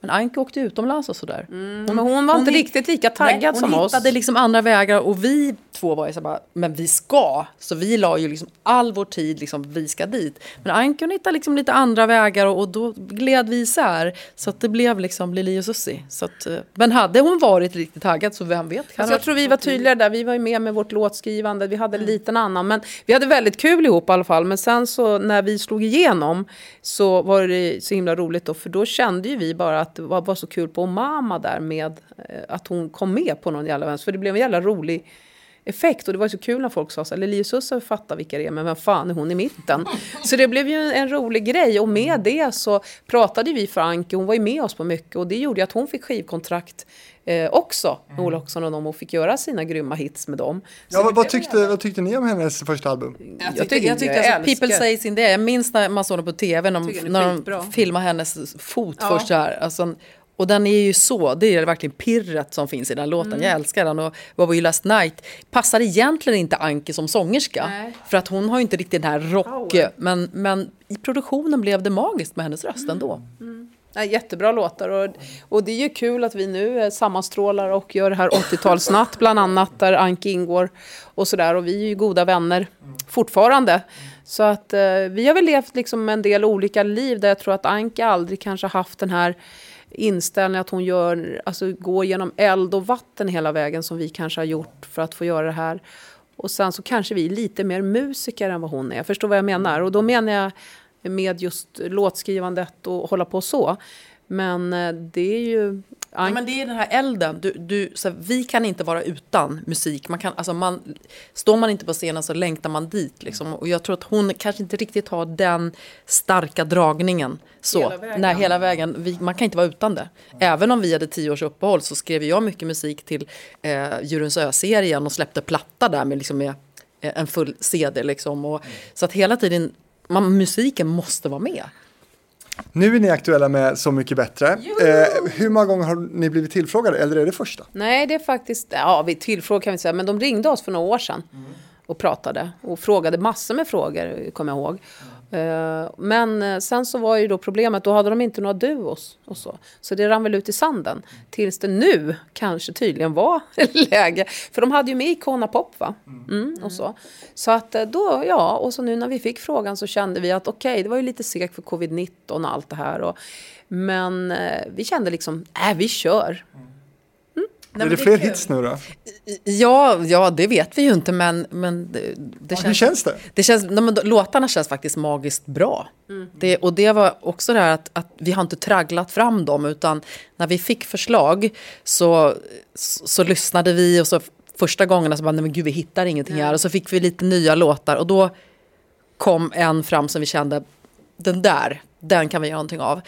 Men Anke åkte utomlands och sådär. Men hon var inte riktigt lika taggad Nej, som hon oss. hittade liksom andra vägar och vi två var ju så bara, men vi ska. Så vi la ju liksom all vår tid, liksom, vi ska dit. Men Anke hon hittade liksom lite andra vägar och, och då gled vi isär. Så att det blev liksom Lili och. Så att, eh, men hade hon varit riktigt taggad så vem vet. Alltså jag tror vi var tydligare där. Vi var ju med med vårt låtskrivande. Vi hade en liten annan. Men vi hade väldigt kul ihop i alla fall. Men sen så när vi slog igenom så var det så himla roligt då. För då kände ju vi bara att det var, var så kul på Mama där med eh, att hon kom med på någon jävla vänster. För det blev en jävla rolig effekt. Och det var så kul när folk sa så här, Lili Susse fattar vilka det är, men vem fan är hon i mitten? Så det blev ju en, en rolig grej. Och med det så pratade vi för Anke, hon var ju med oss på mycket. Och det gjorde att hon fick skivkontrakt eh, också Ola Oxon och dem och fick göra sina grymma hits med dem. Så Ja, det vad, tyckte, vad tyckte ni om hennes första album? Jag tyckte, jag jag tyckte alltså, älskar- People Say Sin Day. Jag minns när man såg den på tv när, de, när de filmade hennes fot Ja. först så här. Alltså, och den är ju så, det är verkligen pirret som finns i den låten. Mm. Jag älskar den. Och What Were Last Night passar egentligen inte Anki som sångerska. Nej. För att hon har ju inte riktigt den här rock... Men, men i produktionen blev det magiskt med hennes röst ändå. Jättebra låtar och, och det är ju kul att vi nu eh, sammanstrålar och gör det här 80-talsnatt bland annat där Anki ingår och sådär och vi är ju goda vänner fortfarande. Så att eh, vi har väl levt liksom en del olika liv där jag tror att Anki aldrig kanske haft den här inställningen att hon gör, alltså går genom eld och vatten hela vägen som vi kanske har gjort för att få göra det här. Och sen så kanske vi är lite mer musiker än vad hon är. Jag förstår vad jag menar. Och då menar jag med just låtskrivandet och hålla på så. Men eh, det är ju... Ja, men det är den här elden. Du, du, så här, vi kan inte vara utan musik. Man kan, alltså man, står man inte på scenen så längtar man dit. Liksom. Och jag tror att hon kanske inte riktigt har den starka dragningen. Så, Hela vägen. Nej, hela vägen. Vi, man kan inte vara utan det. Även om vi hade tio års uppehåll så skrev jag mycket musik till eh, Djurens Ö-serien och släppte platta där med, liksom, med eh, en full CD. Liksom. Och, så att hela tiden, man, musiken måste vara med. Nu är ni aktuella med Så mycket bättre. Eh, hur många gånger har ni blivit tillfrågade eller är det första? Nej, det är faktiskt... Ja, vi tillfrågade kan vi säga. Men de ringde oss för några år sedan. Och pratade. Och frågade massor med frågor, kommer jag ihåg. Eh, Men eh, sen så var ju då problemet, då hade de inte några duos och så. Så det rann väl ut i sanden. Tills det nu kanske tydligen var <laughs> läge. För de hade ju med Icona Pop va? Mm, och så. Så att eh, då, ja, och så nu när vi fick frågan så kände vi att okej, det var ju lite segt för covid-19 och allt det här. Och, men eh, vi kände liksom, äh, vi kör. Är det fler hits nu då? Ja, ja, det vet vi ju inte, men, men det, det Hur känns det? Det känns, nej, men låtarna känns faktiskt magiskt bra. Det, och det var också det här att, att vi har inte tragglat fram dem utan när vi fick förslag så, så, så lyssnade vi och så första gångerna så bara, nej men gud vi hittar ingenting här. Och så fick vi lite nya låtar och då kom en fram som vi kände, den där, den kan vi göra någonting av.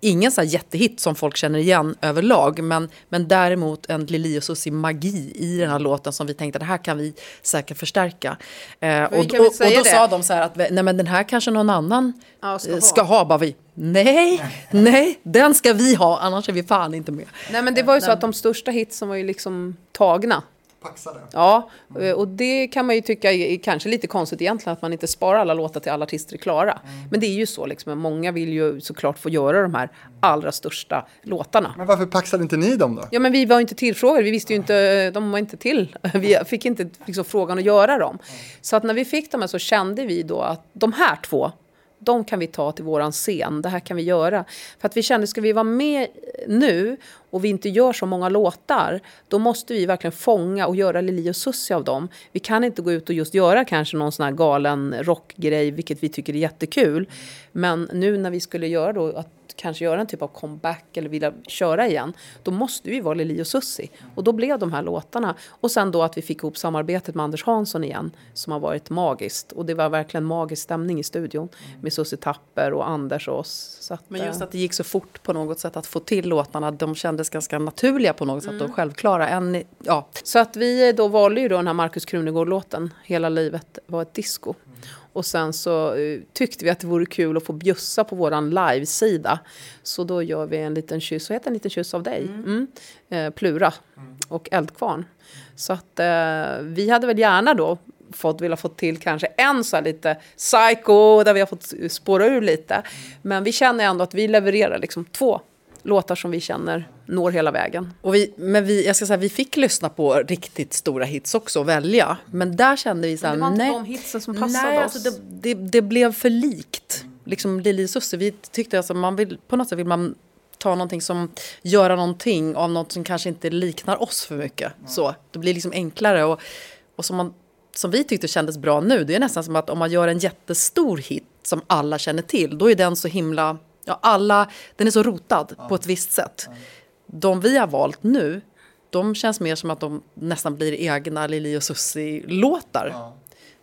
Ingen så här jättehit som folk känner igen överlag, men, men däremot en Lili och Susie magi i den här låten som vi tänkte det här kan vi säkert förstärka. Eh, och, och, och då det. sa de så här att nej men den här kanske någon annan Ja, ska eh, ha. ska ha. Bara vi, nej, <laughs> nej, den ska vi ha, annars är vi fan inte med. Nej men det var ju så att de största hitsen var ju liksom tagna. Paxade. Ja, eh, och det kan man ju tycka är kanske lite konstigt egentligen att man inte sparar alla låtar till alla artister är klara. Men det är ju så liksom, många vill ju såklart få göra de här allra största låtarna. Men varför paxade inte ni dem då? Ja men vi var ju inte tillfrågade, vi visste ju inte, de var inte till. <laughs> Vi fick inte liksom, frågan att göra dem. Så att när vi fick dem här så kände vi då att de här två, de kan vi ta till våran scen, det här kan vi göra. För att vi kände, ska vi vara med nu och vi inte gör så många låtar, då måste vi verkligen fånga och göra Lili och Susie av dem. Vi kan inte gå ut och just göra kanske någon sån här galen rockgrej, vilket vi tycker är jättekul. Men nu när vi skulle göra då, att kanske göra en typ av comeback eller vilja köra igen, då måste vi vara Lili och Susie. Och då blev de här låtarna. Och sen då att vi fick ihop samarbetet med Anders Hansson igen, som har varit magiskt. Och det var verkligen magisk stämning i studion med Susie Tapper och Anders och oss. Att, Men just eh, att det gick så fort på något sätt att få till låtarna, de kändes ganska naturliga på något sätt och självklara. En, ja, Så att vi då valde ju då den här Markus Krunegård-låten, Hela livet var ett disco. Och sen så eh, tyckte vi att det vore kul att få bjussa på våran livesida. Så då gör vi en liten kyss, vad heter en liten kyss av dig? Mm. Eh, Plura och Eldkvarn. Så att eh, vi hade väl gärna då fått, velat få till kanske en så här lite psycho där vi har fått spåra ur lite. Men vi känner ändå att vi levererar liksom två låtar som vi känner når hela vägen. Och vi, men vi, jag ska säga, vi fick lyssna på riktigt stora hits också och välja. Men där kände vi så här, det var inte nej, de hitsen som passade nej, oss. Alltså det, det, det blev för likt. Liksom Lili och Susse, vi tyckte alltså man vill, på något sätt vill man ta någonting som, göra någonting av något som kanske inte liknar oss för mycket. Så, det blir liksom enklare och, och som, man, som vi tyckte kändes bra nu, det är nästan som att om man gör en jättestor hit som alla känner till, då är den så himla, ja alla, den är så rotad på ett visst sätt. De vi har valt nu, de känns mer som att de nästan blir egna Lili och Susie-låtar.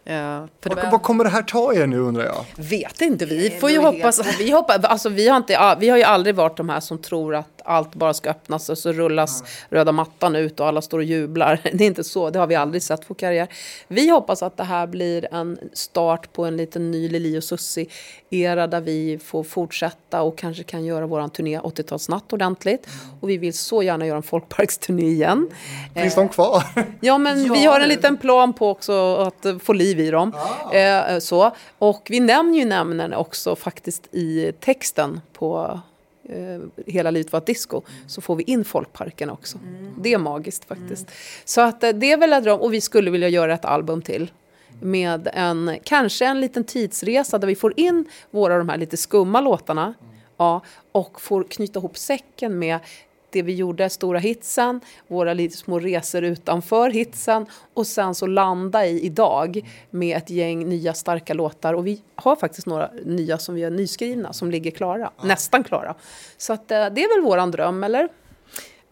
Eh, för det Vad, var, vad kommer det här ta er nu undrar jag? vet inte, vi får ju hoppas... Vi, hoppas, alltså, vi, har inte, vi har ju aldrig varit de här som tror att allt bara ska öppnas och så rullas röda mattan ut och alla står och jublar. <laughs> Det är inte så, det har vi aldrig sett på karriär. Vi hoppas att det här blir en start på en liten ny Lili och Susie-era där vi får fortsätta och kanske kan göra våran turné 80-talsnatt ordentligt. Och vi vill så gärna göra en folkparksturné igen. Finns de kvar? Ja, men vi <laughs> har en liten plan på också att eh, få liv i dem. Eh, så. Och vi nämner ju nämnen också faktiskt i texten på eh, Hela livet var ett disco. Så får vi in folkparken också. Det är magiskt faktiskt. Så att eh, det är väl en dröm. Och vi skulle vilja göra ett album till. Med en, kanske en liten tidsresa där vi får in våra de här lite skumma låtarna. Ja, och får knyta ihop säcken med det vi gjorde, stora hitsen, våra lite små resor utanför hitsen och sen så landa i idag med ett gäng nya starka låtar. Och vi har faktiskt några nya som vi har nyskrivna som ligger klara, nästan klara. Så att, eh, det är väl våran dröm, eller?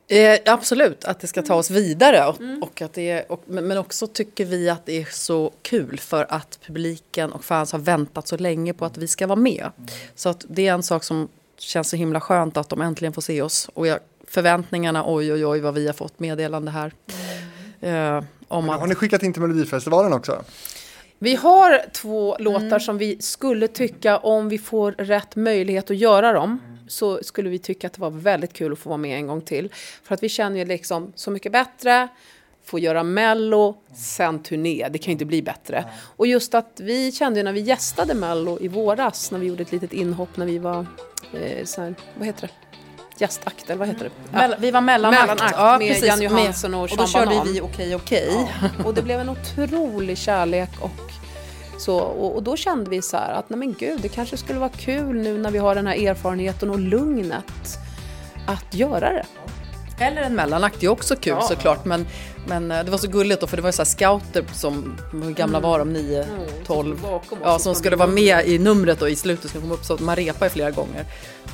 Eh, absolut, att det ska ta oss vidare. Och, Mm. och att det är, och, men också tycker vi att det är så kul för att publiken och fans har väntat så länge på att vi ska vara med. Så att det är en sak som känns så himla skönt att de äntligen får se oss. Och jag, förväntningarna, oj oj oj vad vi har fått meddelande här. Eh, om Har att, ni skickat in till Melodifestivalen också? Vi har två låtar som vi skulle tycka, om vi får rätt möjlighet att göra dem, så skulle vi tycka att det var väldigt kul att få vara med en gång till. För att vi känner ju liksom Så mycket bättre, få göra mello, sen turné. Det kan ju inte bli bättre. Och just att vi kände ju när vi gästade mello i våras, när vi gjorde ett litet inhopp när vi var, eh, så här, vad heter det? Gästakt, eller vad heter det? Mell- vi var mellanakt, Mellanakt med Jan Johansson och och då Sean körde Banan. vi Okej Okej. <laughs> Och det blev en otrolig kärlek och så. Och, och då kände vi så här att nej men gud, det kanske skulle vara kul nu när vi har den här erfarenheten och lugnet att göra det. Eller en mellanakt, det är också kul Ja. såklart. Men, men eh, det var så gulligt då, för det var ju så här scouter som, hur gamla var de? 9, 12? bakom oss Ja, som skulle vara med i numret och i slutet skulle komma upp. Så man repar ju flera gånger.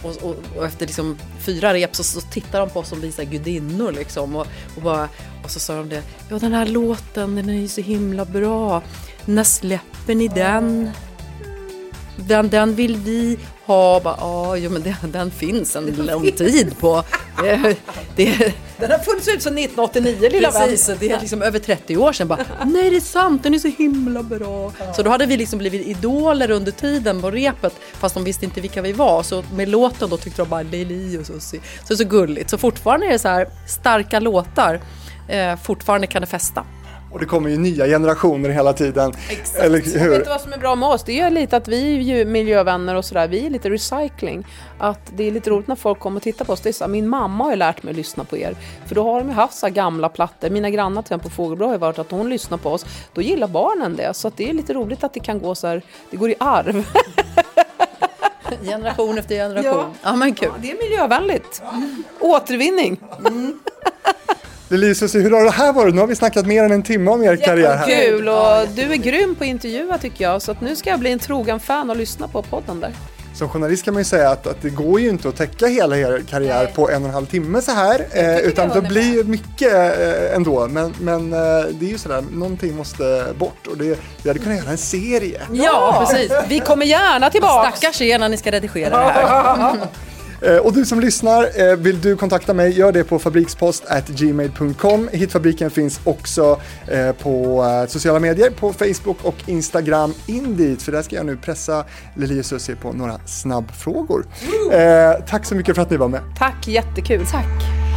Och, och, och efter liksom fyra rep så, så tittar de på oss som vi gudinnor liksom. Och, och, bara, och så sa de det, ja den här låten den är ju så himla bra. När släpper ni den? Den, den vill vi ha. Bara, Ja, jo, men det, den finns en lång tid på. Det, det, Den har funnits ut sedan 1989 lilla Precis, det är liksom över 30 år sedan. Bara, Nej, det är sant, den är så himla bra. Så då hade vi liksom blivit idoler under tiden på repet, fast de visste inte vilka vi var. Så med låten då tyckte de bara Lili och Susie. Så det är så gulligt. Så fortfarande är det så här starka låtar. eh, fortfarande kan det fästa. Och det kommer ju nya generationer hela tiden. Eller Och hur? vet du vad som är bra med oss? Det är lite att vi är ju miljövänner och sådär. Vi är lite recycling. Att det är lite roligt när folk kommer och tittar på oss. Det är så, här, min mamma har ju lärt mig att lyssna på er. För då har de ju haft så här gamla plattor. Mina grannar till exempel på Fågelbro har ju varit att hon lyssnar på oss. Då gillar barnen det. Så att det är lite roligt att det kan gå så här. Det går i arv. <laughs> Generation efter generation. Ja, men kul. Det är miljövänligt. Återvinning. Lili Susie, hur har det här varit? Nu har vi snackat mer än en timme om er karriär här. Kul och du är grym på att intervjua tycker jag. Så att nu ska jag bli en trogen fan och lyssna på podden där. Som journalist kan man ju säga att, att det går ju inte att täcka hela er karriär på en och en halv timme så här. Eh, utan det blir ju mycket eh, ändå. Men, men eh, det är ju sådär, någonting måste bort. Och det, vi hade kunnat göra en serie. Ja, precis. Vi kommer gärna tillbaka. Stackars er när ni ska redigera det här. <laughs> Eh, Och du som lyssnar, eh, vill du kontakta mig, gör det på fabrikspost@gmail.com. Hitfabriken finns också eh, på sociala medier, på Facebook och Instagram. In dit, för där ska jag nu pressa Lili och Susie på några snabbfrågor. Eh, tack så mycket för att ni var med. Tack, jättekul. Tack.